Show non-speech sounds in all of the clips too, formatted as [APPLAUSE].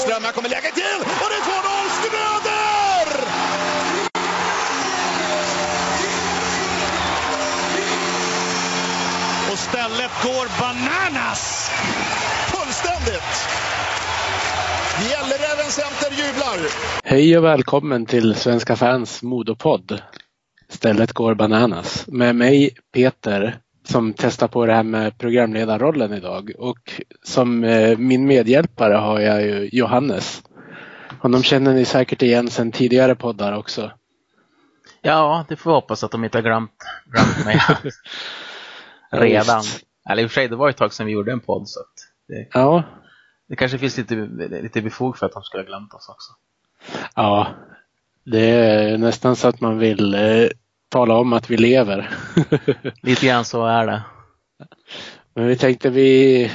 Lundström, här kommer läget till och det är 2-0 Schröder! Och stället går bananas! Fullständigt! Gälleräven Center jublar! Hej och välkommen till Svenska fans Modopodd. Stället går bananas. Med mig Peter som testar på det här med programledarrollen idag och som eh, min medhjälpare har jag ju Johannes. Honom känner ni säkert igen sedan tidigare poddar också. Ja, det får vi hoppas att de inte har glömt, glömt mig [LAUGHS] redan. Eller i och för sig, det var ett tag sedan vi gjorde en podd så det, ja. det kanske finns lite, lite befog för att de skulle ha glömt oss också. Ja, det är nästan så att man vill eh, tala om att vi lever. [LAUGHS] Lite grann så är det. Men vi tänkte vi,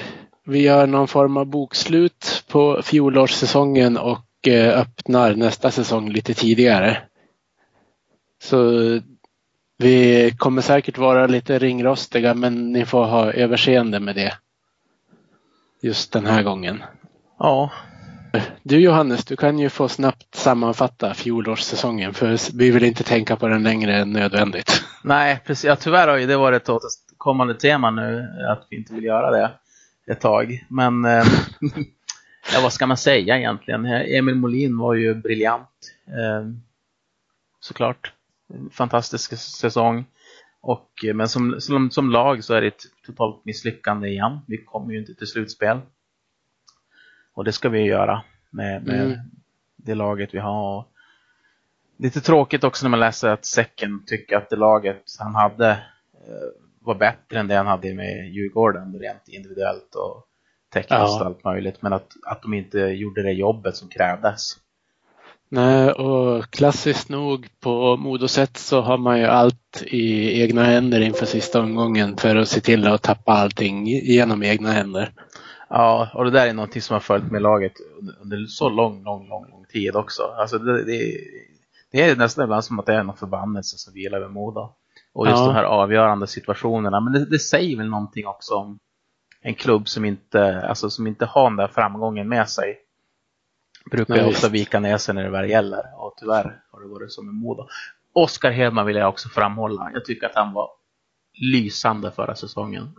vi gör någon form av bokslut på fjolårssäsongen och eh, öppnar nästa säsong lite tidigare. Så vi kommer säkert vara lite ringrostiga men ni får ha överseende med det. Just den här gången. Ja. Du Johannes, du kan ju få snabbt sammanfatta fjolårssäsongen för vi vill inte tänka på den längre än nödvändigt. Nej, precis. Ja, tyvärr har ju det varit ett kommande tema nu att vi inte vill göra det ett tag. Men eh, [LAUGHS] ja, vad ska man säga egentligen? Emil Molin var ju briljant. Eh, såklart. Fantastisk säsong. Och, eh, men som, som, som lag så är det ett totalt misslyckande igen. Vi kommer ju inte till slutspel. Och det ska vi göra med, med mm. det laget vi har. Lite tråkigt också när man läser att Säcken tycker att det laget han hade eh, var bättre än det han hade med Djurgården rent individuellt och tekniskt ja. och allt möjligt. Men att, att de inte gjorde det jobbet som krävdes. Nej, och klassiskt nog på Modosätt så har man ju allt i egna händer inför sista omgången för att se till att tappa allting genom egna händer. Ja, och det där är någonting som har följt med laget under så lång, lång, lång, lång tid också. Alltså det, det, det är nästan ibland som att det är någon förbannelse som vilar över Modo. Och just ja. de här avgörande situationerna. Men det, det, säger väl någonting också om en klubb som inte, alltså som inte har den där framgången med sig. Brukar ju ofta vika ner sig när det väl gäller. Och tyvärr har det varit som med Modo. Oskar Hedman vill jag också framhålla. Jag tycker att han var lysande förra säsongen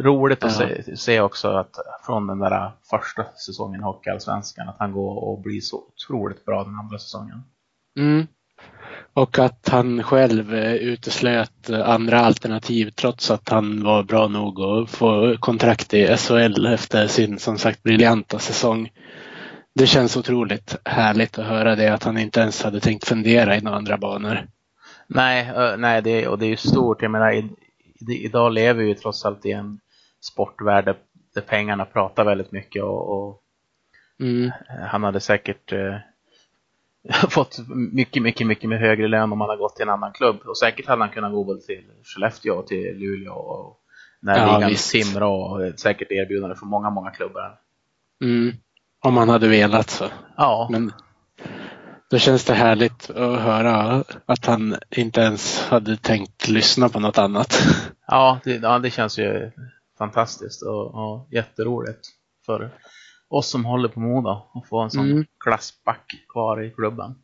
roligt att ja. se, se, också att från den där första säsongen i Hockeyallsvenskan att han går och blir så otroligt bra den andra säsongen. Mm. Och att han själv eh, uteslöt andra alternativ trots att han var bra nog att få kontrakt i SHL efter sin som sagt briljanta säsong. Det känns otroligt härligt att höra det att han inte ens hade tänkt fundera i några andra banor. Nej, nej det, och det är ju stort. Jag menar, idag lever vi trots allt i en sportvärld där pengarna pratar väldigt mycket och, och mm. han hade säkert eh, [LAUGHS] fått mycket, mycket, mycket med högre lön om han hade gått till en annan klubb och säkert hade han kunnat gå både till Skellefteå, till Luleå och närliggande ja, Timrå och säkert erbjudande från många, många klubbar. Mm. Om han hade velat så. Ja. Men då känns det härligt att höra att han inte ens hade tänkt lyssna på något annat. [LAUGHS] Ja, det, ja, det känns ju fantastiskt och, och jätteroligt för oss som håller på Moda att få en sån mm. klassback kvar i klubben.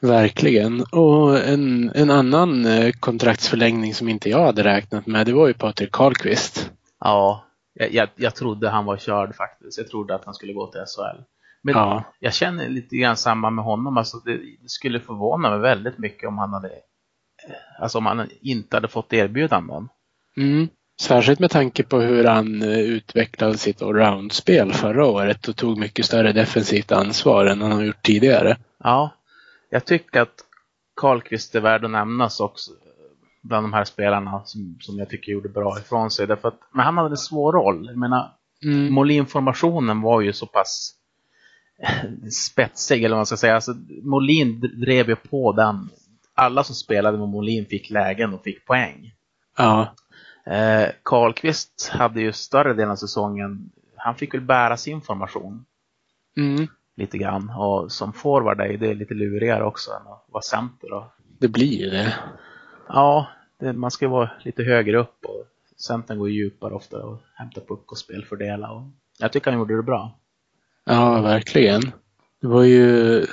Verkligen. Och en, en annan eh, kontraktsförlängning som inte jag hade räknat med, det var ju Patrik Karlqvist. Ja, jag, jag, jag trodde han var körd faktiskt. Jag trodde att han skulle gå till SHL. Men ja. jag känner lite grann samma med honom. Alltså det, det skulle förvåna mig väldigt mycket om han hade alltså om han inte hade fått erbjudanden. Mm. Särskilt med tanke på hur han eh, utvecklade sitt allround-spel förra året och tog mycket större defensivt ansvar än han har gjort tidigare. Ja, jag tycker att Karlqvist är värd att nämnas också bland de här spelarna som, som jag tycker gjorde bra ifrån sig. Därför att, men han hade en svår roll. Jag menar, mm. Molin-formationen var ju så pass spetsig, eller vad man ska säga. Alltså, Molin drev ju på den. Alla som spelade med Molin fick lägen och fick poäng. Ja. Eh, Karlqvist hade ju större delen av säsongen, han fick väl bära sin formation. Mm. Lite grann. Och som forward är det lite lurigare också än att vara center. Då. Det blir ju det. Ja, det, man ska vara lite högre upp och centern går djupare ofta och hämtar puck och spelfördela. Och jag tycker han gjorde det bra. Ja, verkligen. Det var ju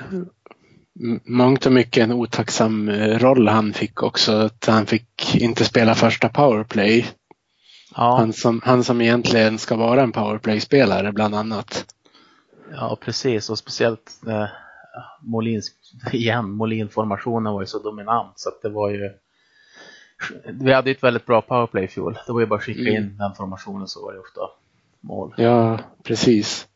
mångt och mycket en otacksam eh, roll han fick också. Att han fick inte spela första powerplay. Ja, Han, som, han som egentligen ska vara en powerplay-spelare bland annat. ja precis. Och speciellt eh, Molins, [LAUGHS] igen, Molin-formationen var ju så dominant så att det var ju vi hade ett väldigt bra powerplay i fjol. Det var ju bara att skicka Mm. in den formationen så var det ofta mål. Ja, precis.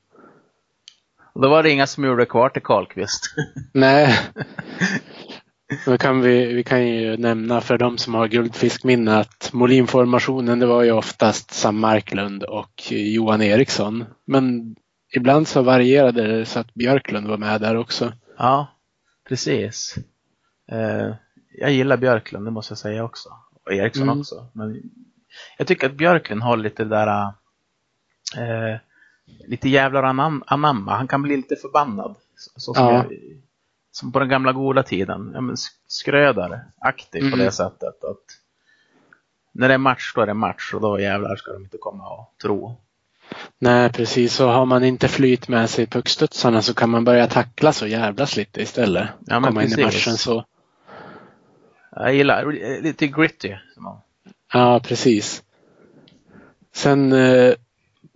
Då var det inga smulor kvar till Karlqvist. [LAUGHS] Nej. Då kan vi, vi kan ju nämna för de som har guldfiskminne att Molin-formationen det var ju oftast Sam Marklund och Johan Eriksson. Men ibland så varierade det så att Björklund var med där också. Ja, precis. Eh, jag gillar Björklund, det måste jag säga också. Och Eriksson Mm. också. Men jag tycker att Björklund har lite det där eh, lite jävlar anam anamma. Han kan bli lite förbannad. Så, så som, Ja. jag, som på den gamla goda tiden. Ja, men skrödare, aktiv på Mm. det sättet. Att när det är match, då är det match och då jävlar ska de inte komma och tro. Nej, precis. Så har man inte flyt med sig puckstudsarna så kan man börja tacklas och jävlas lite istället. Ja, men Komma in i precis. matchen så. Jag gillar lite gritty. Ja, precis. Sen eh,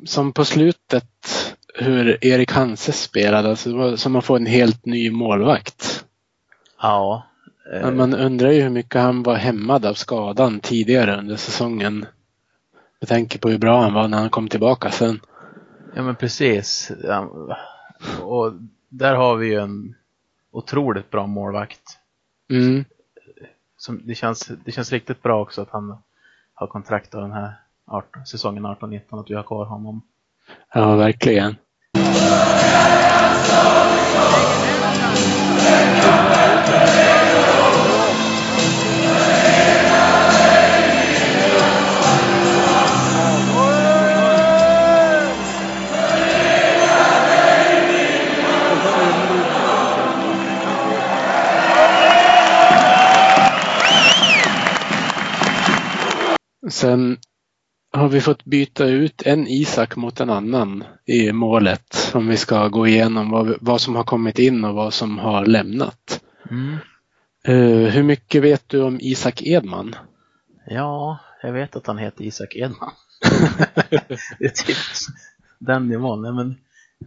som på slutet hur Erik Hanses spelade, alltså det var som att få en helt ny målvakt. Ja. eh, Men Man undrar ju hur mycket han var hämmad av skadan tidigare under säsongen. Jag tänker på hur bra han var när han kom tillbaka sen. Ja men precis. Och där har vi ju en otroligt bra målvakt. Mm. Som, det, känns, det känns riktigt bra också att han har kontrakt av den här 18, säsongen 18-19, att vi har kvar honom. Ja, verkligen. Fått byta ut en Isak mot en annan i målet. Om vi ska gå igenom vad, vad som har kommit in och vad som har lämnat. Mm. Eh, hur mycket vet du om Isak Edman? Ja, jag vet att han heter Isak Edman. [LAUGHS] det är typ den nivån. Nej, men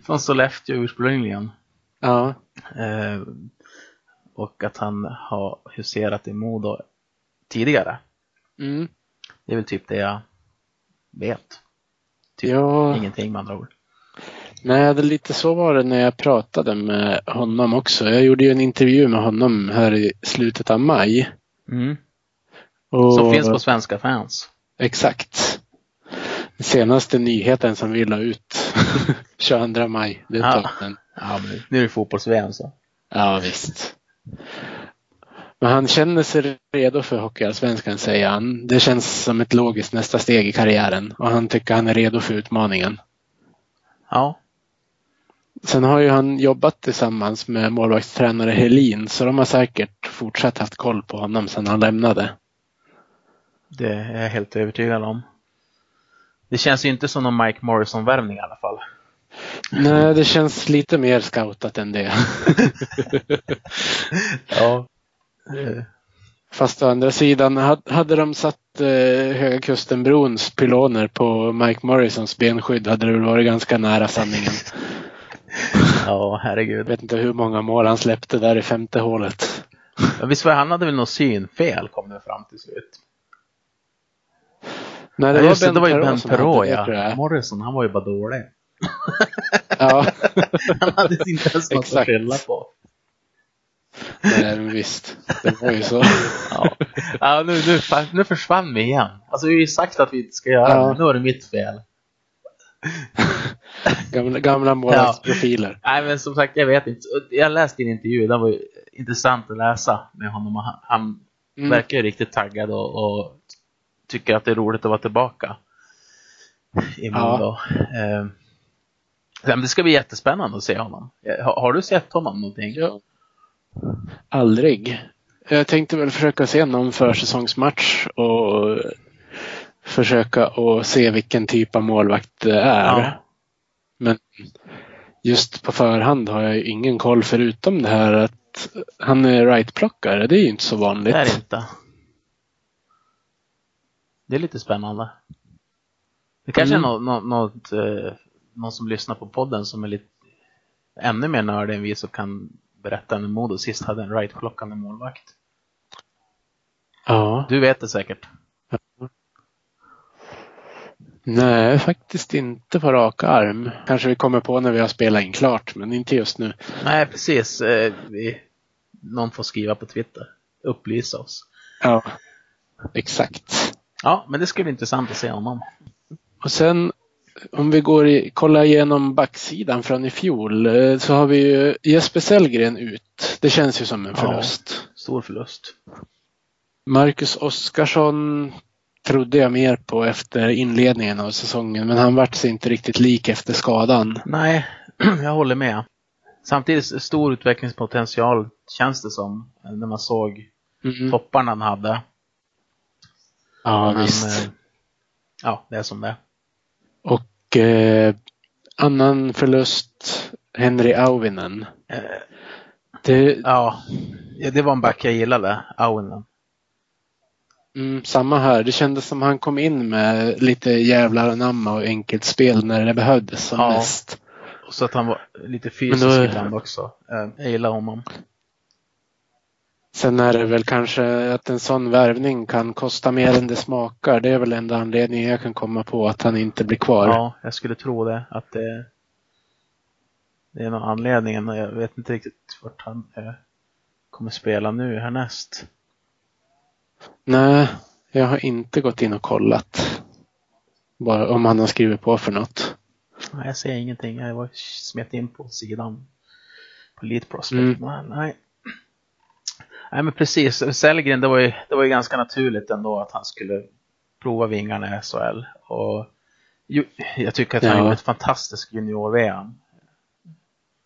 från Sollefteå ursprungligen. Ja, Eh, och att han har huserat i Modo tidigare. mm. Det är väl typ det jag vet. Typ ja ingenting med andra ord. nej, det lite så var det när jag pratade med honom också. Jag gjorde ju en intervju med honom här i slutet av maj. Mm. Och, Som finns på Svenska fans. Exakt. Den senaste nyheten som vi la ut [LAUGHS] 22 maj. Det är Ja. sedan. Ja, nu är det fotbolls-VM så. Ja, visst. Men han känner sig redo för Hockeyallsvenskan, säger han. Det känns som ett logiskt nästa steg i karriären och han tycker han är redo för utmaningen. Ja, Sen har ju han jobbat tillsammans med målvaktstränare Helin så de har säkert fortsatt haft koll på honom sedan han lämnade. det är jag helt övertygad om. Det känns ju inte som någon Mike Morrison-värvning i alla fall. Nej, det känns lite mer scoutat än det. [LAUGHS] Ja. Eh, Fast å andra sidan, had- hade de satt eh, Höga Kusten-brons pyloner på Mike Morrisons benskydd hade det väl varit ganska nära sanningen. [LAUGHS] Ja, Jag herregud. vet inte hur många mål han släppte där i femte hålet. Ja, Visst var han hade väl något synfel kom det fram till slut. Nej, Det, ja, just det, det var ju Ben Perrault ja. jag. Morrison, han var ju bara dålig. Ja, [LAUGHS] Han hade inte ens [LAUGHS] något att skylla på. Nej, men visst. Det var ju så. [LAUGHS] Ja, ja nu, nu, nu försvann vi igen. Alltså vi har ju sagt att vi inte ska göra Ja. det, nu var det mitt fel. [LAUGHS] Gamla, gamla [LAUGHS] målvaktsprofiler. Nej men som sagt, jag vet inte. Jag läste en intervju, den var intressant att läsa med honom. Han, Mm. verkar ju riktigt taggad och, och tycker att det är roligt att vara tillbaka i Ja. Modo. Eh, men det ska bli jättespännande att se honom. Eh, Har, har du sett honom någonting? Ja. Aldrig. Jag tänkte väl försöka se någon försäsongsmatch och försöka och se vilken typ av målvakt det är. Ja. Men just på förhand har jag ingen koll förutom det här att han är rightplockare. Det är ju inte så vanligt. Det är det inte. Det är lite spännande. Det kanske Mm. är något, något, något, eh, någon som lyssnar på podden som är lite ännu mer nördig än vi som kan berätta när Modo sist hade en right-plockande målvakt. Ja. Du vet det säkert. Nej, faktiskt inte på rak arm. Kanske vi kommer på när vi har spelat in klart, men inte just nu. Nej, precis. Eh, Vi, någon får skriva på Twitter. Upplysa oss. Ja, exakt. Ja, men det skulle bli intressant att se honom. Och sen om vi går i, kollar igenom backsidan från i fjol eh, så har vi ju Jesper Sellgren ut. Det känns ju som en Ja. förlust. Stor förlust. Marcus Oskarsson trodde jag mer på efter inledningen av säsongen men han vart sig inte riktigt lik efter skadan. Nej, [CLEARS THROAT] jag håller med. Samtidigt stor utvecklingspotential känns det som. När man såg Mm. topparna han hade. Ja, Men, visst. eh, ja, det är som det är. Och eh, annan förlust, Henry Auvinen. Det, Ja, ja, det var en back jag gillade, Auinen. mm, samma här. Det kändes som han kom in med lite jävlar anamma och enkelt spel när det behövdes som Ja. mest. Och så att han var lite fysisk då- ibland också. Eh, Jag gillar honom. Sen är det väl kanske att en sån värvning kan kosta mer än det smakar. Det är väl enda anledningen jag kan komma på att han inte blir kvar. Ja, jag skulle tro det. Att det, det är någon anledning. Jag vet inte riktigt vart han kommer spela nu härnäst. Nej, jag har inte gått in och kollat. Bara om han har skrivit på för något. Nej, jag ser ingenting. Jag var smet in på sidan på Elite Prospect. Mm. Men, nej. Nej, men precis. Sellgren, det var, ju, det var ju ganska naturligt ändå att han skulle prova vingarna i SHL. Och jag tycker att han Ja. gjorde ett fantastiskt junior-VM.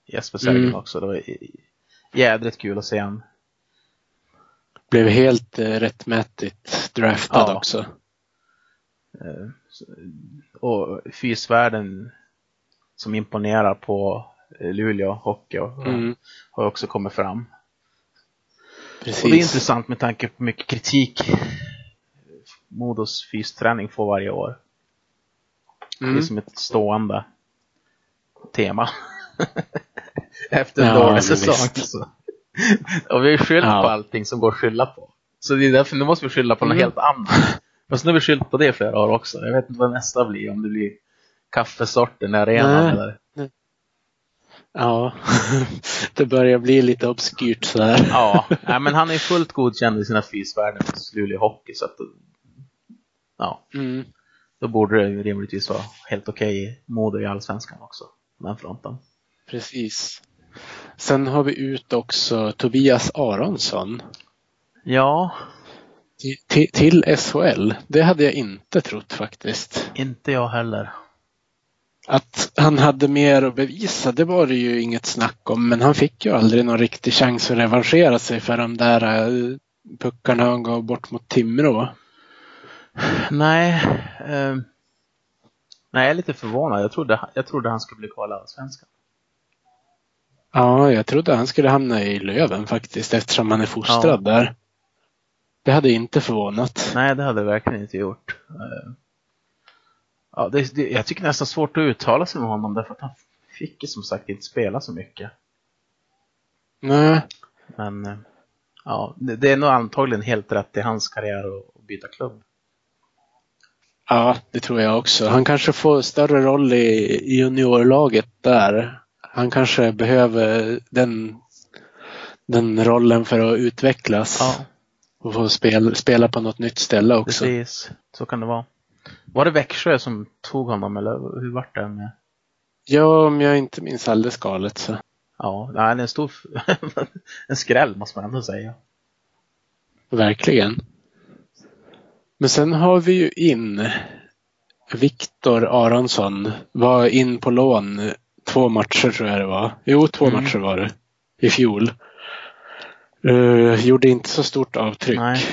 Jesper Sellgren Mm. också. Det var jädrigt kul att se honom. Blev helt eh, rättmätigt draftad Ja. också. Eh, Och fysvärden som imponerar på eh, Luleå Hockey och, Mm, har också kommit fram. Precis. Och det är intressant med tanke på mycket kritik Modos fysträning får varje år. Det är Mm. som ett stående tema. [LAUGHS] Efter en Ja, dålig säsong. Och vi har skyllt Ja. på allting som går att skylla på. Så det är därför nu måste vi skylla på något Mm. helt annat. Fast nu har vi skyllt på det i flera år också. Jag vet inte vad nästa blir. Om det blir kaffesorten i arenan Nej. eller Ja, [LAUGHS] det börjar bli lite obskyrt så här. Ja, nej, men han är fullt godkänd i sina fysvärden hos Luleå Hockey. Så att, ja, Mm. då borde det rimligtvis vara helt okej i Modo i Allsvenskan också. Den fronten. Precis. Sen har vi ut också Tobias Aronsson Ja, till, till SHL. Det hade jag inte trott faktiskt. inte jag heller. Att han hade mer att bevisa, det var det ju inget snack om. Men han fick ju aldrig någon riktig chans att revanschera sig för de där eh, puckarna han gav bort mot Timrå. Nej, eh, nej jag är lite förvånad. Jag trodde, jag trodde han skulle bli kvar i Allsvenskan. Ja, jag trodde han skulle hamna i Löven faktiskt eftersom han är fostrad där. Det hade inte förvånat. Nej, det hade jag verkligen inte gjort. Eh, Ja, det, det, jag tycker nästan svårt att uttala sig med honom därför att han fick ju som sagt inte spela så mycket. Nej, Men eh, ja, det, det är nog antagligen helt rätt i hans karriär att byta klubb. Ja, det tror jag också. Han kanske får större roll i i juniorlaget där. Han kanske behöver den, den rollen för att utvecklas Ja, och få spel, spela på något nytt ställe också. precis. Så kan det vara. Var det Växjö som tog honom eller hur vart det med? Ja, om jag inte minns alldeles galet så. Ja, nej, det är en stor [LAUGHS] en skräll måste man ändå säga. Verkligen. Men sen har vi ju in Viktor Aronsson. Var in på lån två matcher tror jag det var. Jo, två Mm. matcher var det. I fjol. Uh, gjorde inte så stort avtryck. Nej.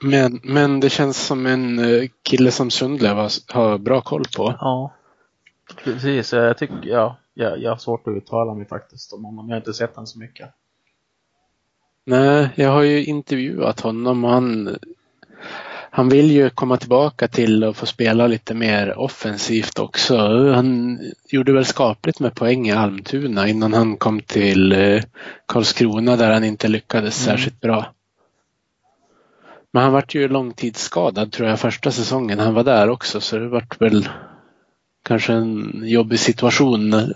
Men, men det känns som en eh, kille som Sundlöv har, har bra koll på. Ja, precis. Jag tycker, ja, jag, jag har svårt att uttala mig faktiskt om honom. Jag har inte sett honom så mycket. Nej, jag har ju intervjuat honom och han, han vill ju komma tillbaka till att få spela lite mer offensivt också. Han gjorde väl skapligt med poäng i Almtuna innan han kom till eh, Karlskrona där han inte lyckades Mm. särskilt bra. Men han vart ju långtidsskadad tror jag första säsongen han var där också så det vart väl kanske en jobbig situation.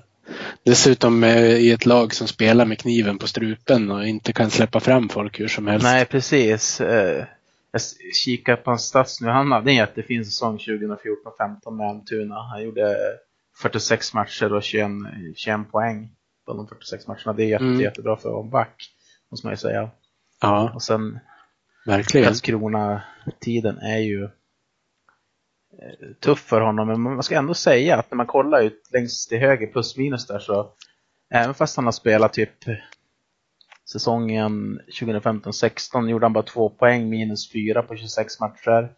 Dessutom i ett lag som spelar med kniven på strupen och inte kan släppa fram folk hur som helst. Nej, precis. Eh, Jag kikar på hans stats nu. Han hade en jättefin säsong 2014-15 med Almtuna. Han gjorde 46 matcher och 21, 21 poäng på de 46 matcherna. Det är jätte, Mm. jättebra för att vara back, måste man ju säga. Ja, Och sen verkligen. Karlskrona-tiden är ju eh, tuff för honom, men man ska ändå säga att när man kollar ut längst till höger plus minus där så även fast han har spelat typ säsongen 2015-16 gjorde han bara två poäng, minus fyra på 26 matcher.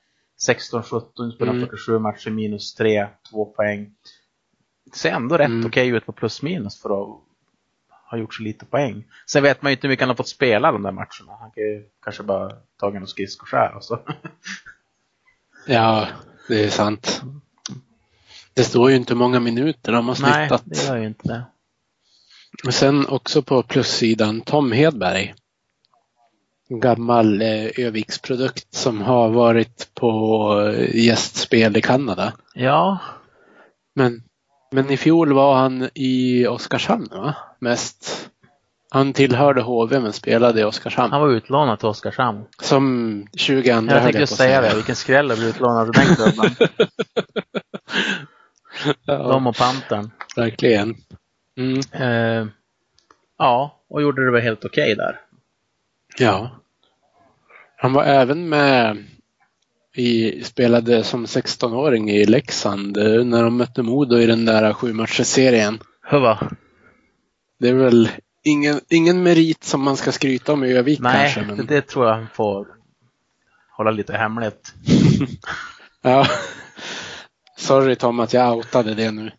16-17 spelade Mm. 47 matcher, minus tre, två poäng. Det ser ändå rätt Mm. okej ut på plus minus för att ha gjort så lite poäng. Sen vet man ju inte hur mycket han har fått spela de där matcherna. Han kan ju kanske bara tagit någon skridskoskär och så. [LAUGHS] Ja, det är sant. Det står ju inte många minuter de har Nej, snittat. det gör ju inte det. Och sen också på plussidan Tom Hedberg. Gammal eh, Öviksprodukt som har varit på eh, gästspel i Kanada. Ja, Men, men i fjol var han i Oskarshamn va? Mest. Han tillhörde HV men spelade i Oskarshamn. han var utlånad till Oskarshamn. Som 20 andra Jag tänkte just säga det, vilken skräll att bli utlånad till den klubben. [LAUGHS] Ja, De och Pantern. verkligen. Mm, Eh, ja, och gjorde det väl helt okej där. ja. Han var även med i, spelade som 16-åring i Leksand eh, när de mötte Modo i den där sju serien. Hur va? Det är väl ingen, ingen merit som man ska skryta om i Övik Nej, kanske. Men, det, det tror jag han får hålla lite hemligt. [LAUGHS] Ja. Sorry Tom att jag outade det nu.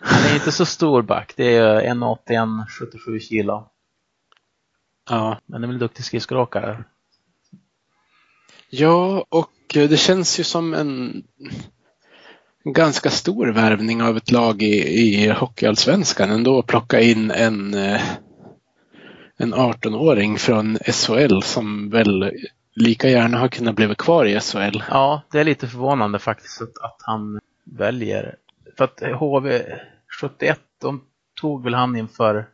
Han är inte så stor back. Det är 1,81, 77 kilo. Ja. Men är väl duktig skridskoåkare. Ja, och eh, det känns ju som en ganska stor värvning av ett lag i, i Hockeyallsvenskan ändå att plocka in en, eh, en 18-åring från SHL som väl lika gärna har kunnat bli kvar i SHL. Ja, det är lite förvånande faktiskt att, att han väljer. För att HV 71, de tog väl han inför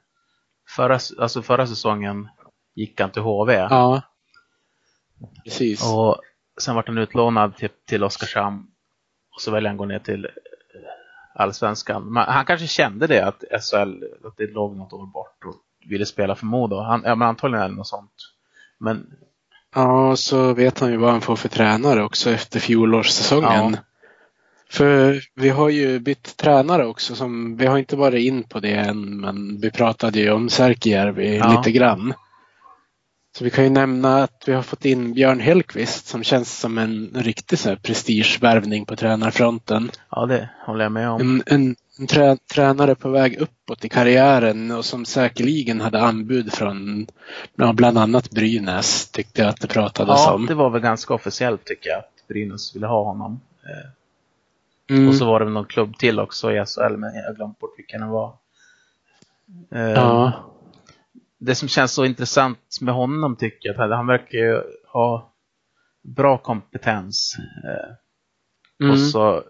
förra, alltså förra säsongen gick han till HV. Ja, precis. Och sen vart han utlånad till, till Oskarshamn. Och så väljer han gå ner till eh, Allsvenskan. Men han kanske kände det, att SHL, att det låg något år bort och ville spela för Modo. Han, ja, men antagligen är det något sånt. Men Ja, så vet han ju vad han får för tränare också efter fjolårssäsongen. Ja. För vi har ju bytt tränare också. Som, vi har inte varit in på det än, men vi pratade ju om Särkijärvi Ja. lite grann. Så vi kan ju nämna att vi har fått in Björn Hellqvist som känns som en riktig så här prestigevärvning på tränarfronten. ja, det håller jag med om. En, en, en trä, tränare på väg uppåt i karriären och som säkerligen hade anbud från ja, bland annat Brynäs tyckte jag att det pratades Ja, om. det var väl ganska officiellt tycker jag, att Brynäs ville ha honom. Eh, Mm. Och så var det någon klubb till också i SHL, men jag har glömt bort vilken det var. Eh, ja. Det som känns så intressant med honom tycker jag, att han verkar ju ha bra kompetens. Eh, Mm. Och så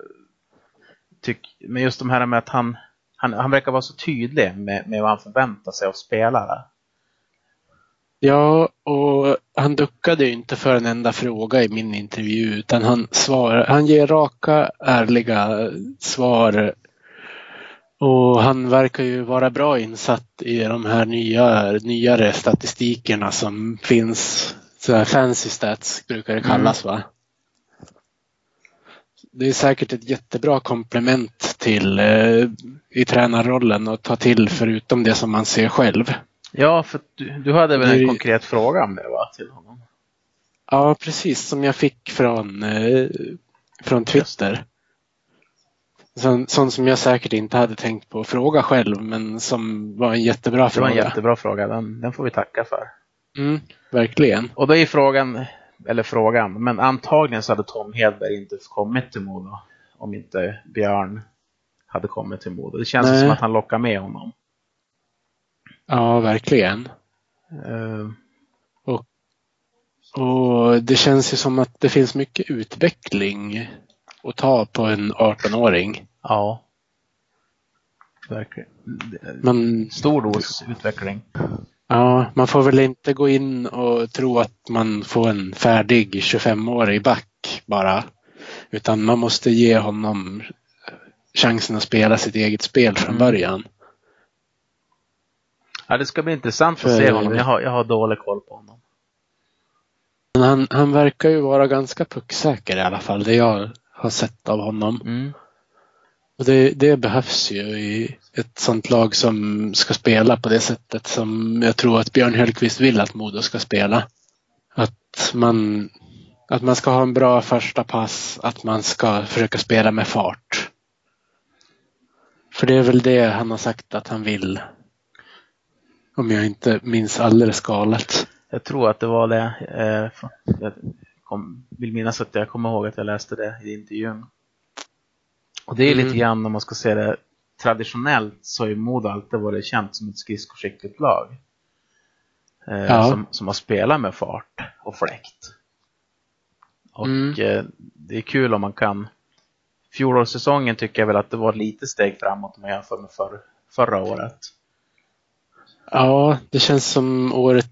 tyck, men just de här med att han, han, han verkar vara så tydlig med, med vad han förväntar sig av spelare. Ja, och han duckade ju inte för en enda fråga i min intervju utan han svarar, han ger raka, ärliga svar. Och han verkar ju vara bra insatt i de här nya, nyare statistikerna som finns. Så fancy stats brukar det kallas va? Det är säkert ett jättebra komplement till eh, i tränarrollen att ta till förutom det som man ser själv. Ja, för du, du hade väl Det- en konkret fråga om det va, till honom? Ja, precis som jag fick från, eh, från Twitter. Sån, sån som jag säkert inte hade tänkt på att fråga själv, men som var en jättebra Det var fråga. en jättebra fråga. Den, den får vi tacka för. Mm, verkligen. Och då är frågan, eller frågan, men antagligen så hade Tom Hedberg inte kommit till Modo om inte Björn hade kommit till Modo. Det känns Nej. som att han lockar med honom. Ja, verkligen. Eh, Och det känns ju som att det finns mycket utveckling att ta på en 18-åring. ja. Verkligen. Men Stor dos utveckling. ja, man får väl inte gå in och tro att man får en färdig 25-årig back bara. Utan man måste ge honom chansen att spela sitt eget spel från Mm. början. Ja, det ska bli intressant att För- se honom. Jag har, jag har dålig koll på honom. Men han, han verkar ju vara ganska pucksäker i alla fall, det jag har sett av honom. Mm. Och det, det behövs ju i ett sånt lag som ska spela på det sättet som jag tror att Björn Hellkvist vill att Modo ska spela. Att man, att man ska ha en bra första pass, att man ska försöka spela med fart. För det är väl det han har sagt att han vill. Om jag inte minns alldeles galet. Jag tror att det var det. Kom, vill minnas att jag kommer ihåg att jag läste det i intervjun. Och det är Mm. lite grann om man ska se det traditionellt så har ju Modo alltid varit känt som ett skridskoskickligt lag. Eh, Ja. som, som har spelat med fart och fläkt. Och Mm. eh, det är kul om man kan Fjolårssäsongen tycker jag väl att det var lite steg framåt om man jämför med förr, förra året. Ja, det känns som året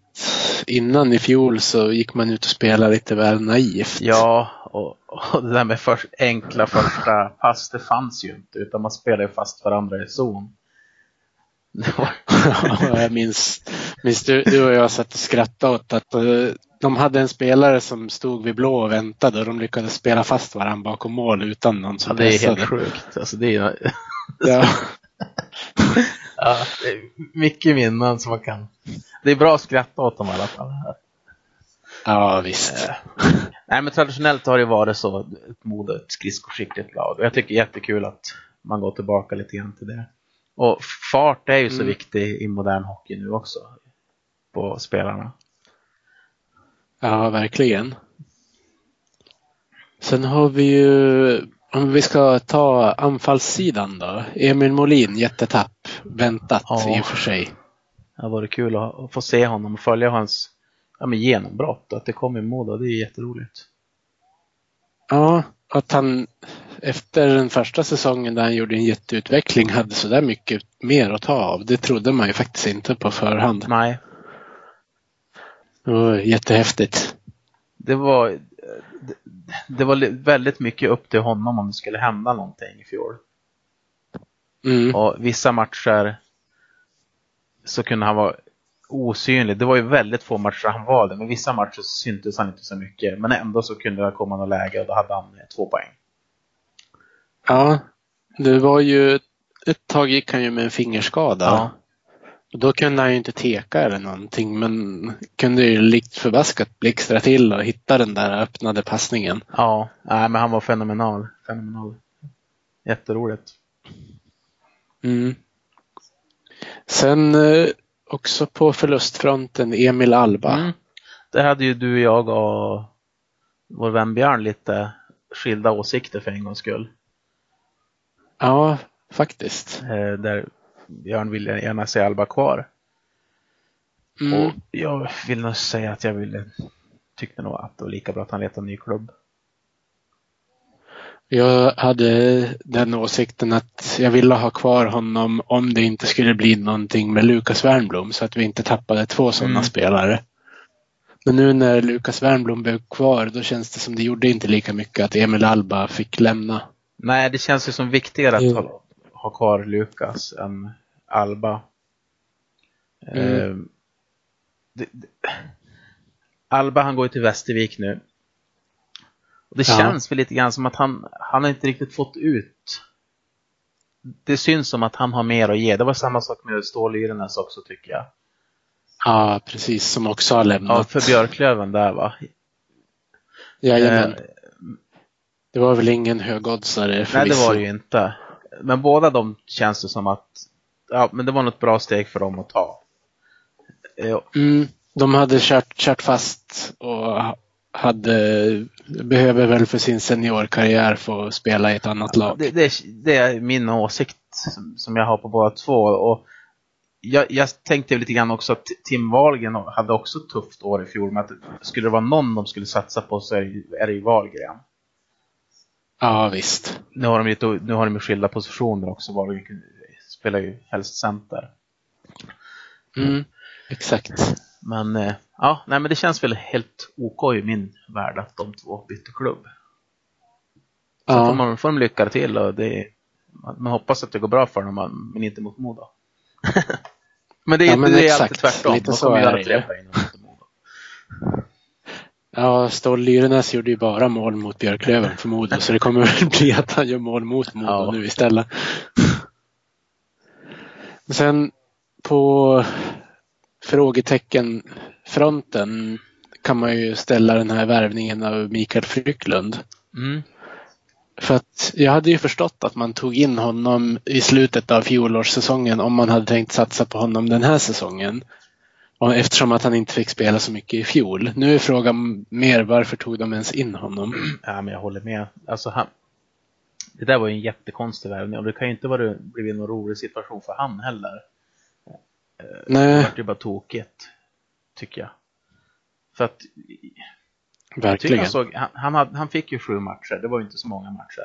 innan i fjol så gick man ut och spelade lite väl naivt. Ja, och, och det där med för, enkla första pass, det fanns ju inte. Utan man spelade fast varandra i zon. [LAUGHS] Ja, jag minns, minns du, du och jag satt och skrattade åt att eh, de hade en spelare som stod vid blå och väntade och de lyckades spela fast varandra bakom mål utan någon ja, som det är pressade. helt sjukt. Alltså, det, är, Ja, [LAUGHS] [LAUGHS] [LAUGHS] ja, det är mycket minnen som man kan... Det är bra att skratta åt dem i alla fall. ja, visst. Eh, Nej, men traditionellt har det varit så, ett mode, ett skridskoskickligt lag. Och jag tycker det är jättekul att man går tillbaka lite grann till det. Och fart är ju så Mm. viktig i modern hockey nu också. På spelarna. Ja, verkligen. Sen har vi ju, om vi ska ta anfallssidan då. Emil Molin, jättetapp. Väntat Ja. i och för sig. Det har varit kul att få se honom och följa hans ja, men genombrott. Att det kom i Modo, det är jätteroligt. Ja, att han efter den första säsongen där han gjorde en jätteutveckling hade sådär mycket mer att ta av. Det trodde man ju faktiskt inte på förhand. Nej, Det var jättehäftigt. det var, det, det var väldigt mycket upp till honom om det skulle hända någonting i fjol. Mm. Och vissa matcher så kunde han vara osynlig. Det var ju väldigt få matcher han var det, men vissa matcher så syntes han inte så mycket. Men ändå så kunde det komma något läge och då hade han eh, två poäng. Ja, det var ju ett tag gick han ju med en fingerskada. Ja. Då kunde han ju inte teka eller någonting men kunde ju likt förbaskat blixtra till och hitta den där öppnade passningen. Ja, nej, men han var fenomenal. fenomenal. Jätteroligt. Mm. Sen eh, också på förlustfronten Emil Alba. Mm. Där hade ju du, jag och vår vän Björn lite skilda åsikter för en gångs skull. Ja, faktiskt. Eh, där Björn ville gärna se Alba kvar. Mm. Och jag vill nog säga att jag ville, tyckte nog att det var lika bra att han letade en ny klubb. Jag hade den åsikten att jag ville ha kvar honom om det inte skulle bli någonting med Lukas Wernbloom så att vi inte tappade två sådana Mm. spelare. Men nu när Lukas Wernbloom blev kvar då känns det som det gjorde inte lika mycket att Emil Alba fick lämna. Nej, det känns ju som viktigare att Jo. Ha, kvar Lukas än Alba. Mm. Eh, det, det, Alba han går ju till Västervik nu. Och det Ja. känns väl lite grann som att han, han har inte riktigt fått ut. Det syns som att han har mer att ge. Det var samma sak med Stålyrarnas också tycker jag. Ja, precis. Som också har lämnat. Ja, för Björklöven där va. Jajamän. Eh, Det var väl ingen högoddsare nej, det var det ju inte. Men båda de känns det som att ja, men det var något bra steg för dem att ta. Eh, mm, de hade kört, kört fast och hade, behöver väl för sin seniorkarriär få spela i ett annat lag. Det, det, det är min åsikt som, som, jag har på båda två. Och jag, jag tänkte lite grann också att Tim Wahlgren hade också ett tufft år i fjol. Men att skulle det vara någon de skulle satsa på så är det ju Wahlgren. Ja, visst. Nu har de ju, nu har de skilda positioner också. Wahlgren spelar ju helst center. Mm, exakt. Men eh, ja, nej, men det känns väl helt OK i min värld att de två bytte klubb. Så ja. får, man, får de lycka till och det, man hoppas att det går bra för dem, men inte mot Modo. men det är, ja, men det är alltid tvärtom. Lite de kommer göra tre poäng. Ja, Ståhl Lyrenäs gjorde ju bara mål mot Björklöven för Modo, så det kommer väl [LAUGHS] bli att han gör mål mot Modo ja. nu istället. Sen på frågeteckenfronten kan man ju ställa den här värvningen av Mikael Frycklund. Mm. För att jag hade ju förstått att man tog in honom i slutet av fjolårssäsongen om man hade tänkt satsa på honom den här säsongen. Och eftersom att han inte fick spela så mycket i fjol. Nu är frågan mer varför tog de ens in honom? [CLEARS THROAT] Ja, men jag håller med. Alltså, han, det där var ju en jättekonstig värvning och det kan ju inte vara blivit någon rolig situation för han heller. Eh, Nej. Det vart ju bara tokigt, tycker jag. För att Verkligen. Jag såg, han, han, hade, han, fick ju sju matcher, det var ju inte så många matcher.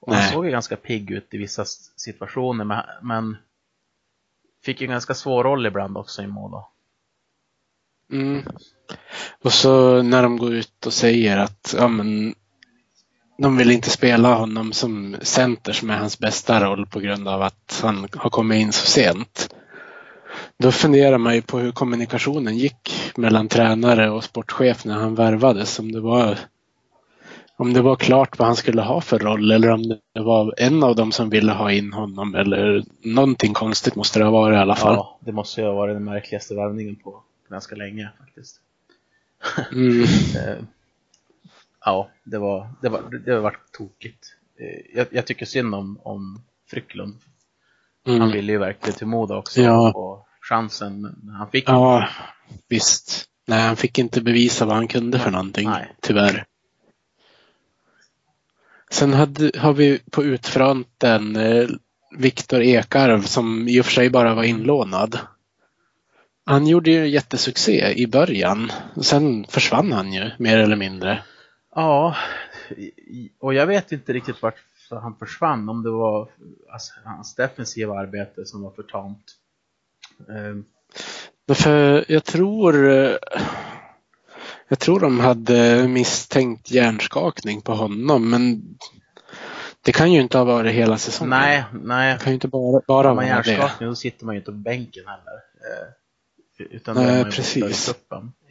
Och han såg ju ganska pigg ut i vissa situationer, men, men fick ju en ganska svår roll ibland också i mål. Mm. Och så när de går ut och säger att ja, men, de vill inte spela honom som center som är hans bästa roll på grund av att han har kommit in så sent. Då funderar man ju på hur kommunikationen gick mellan tränare och sportchef när han värvades. Om det var, om det var klart vad han skulle ha för roll eller om det var en av dem som ville ha in honom eller någonting konstigt måste det ha varit i alla fall. Ja, det måste ju ha varit den märkligaste värvningen på ganska länge faktiskt. [LAUGHS] Mm. Eh, ja, det var, det var, det var tokigt. Eh, jag, jag tycker synd om, om Frycklund. Mm. Han ville ju verkligen till Moda också. Ja. Och chansen, han fick Ja, visst. Nej, han fick inte bevisa vad han kunde för någonting, Nej. tyvärr. Sen hade, har vi på utfronten eh, Viktor Ekarv som i och för sig bara var inlånad. Han gjorde ju jättesuccé i början. Sen försvann han ju mer eller mindre. Ja, och jag vet inte riktigt vart han försvann. Om det var alltså, hans defensiva arbete som var för tamt. Um. För jag tror jag tror de hade misstänkt hjärnskakning på honom men det kan ju inte ha varit hela säsongen. Nej, nej. Det kan ju inte bara, bara vara hjärnskakning, då sitter man ju inte på bänken heller. Eh, utan nej, är man precis.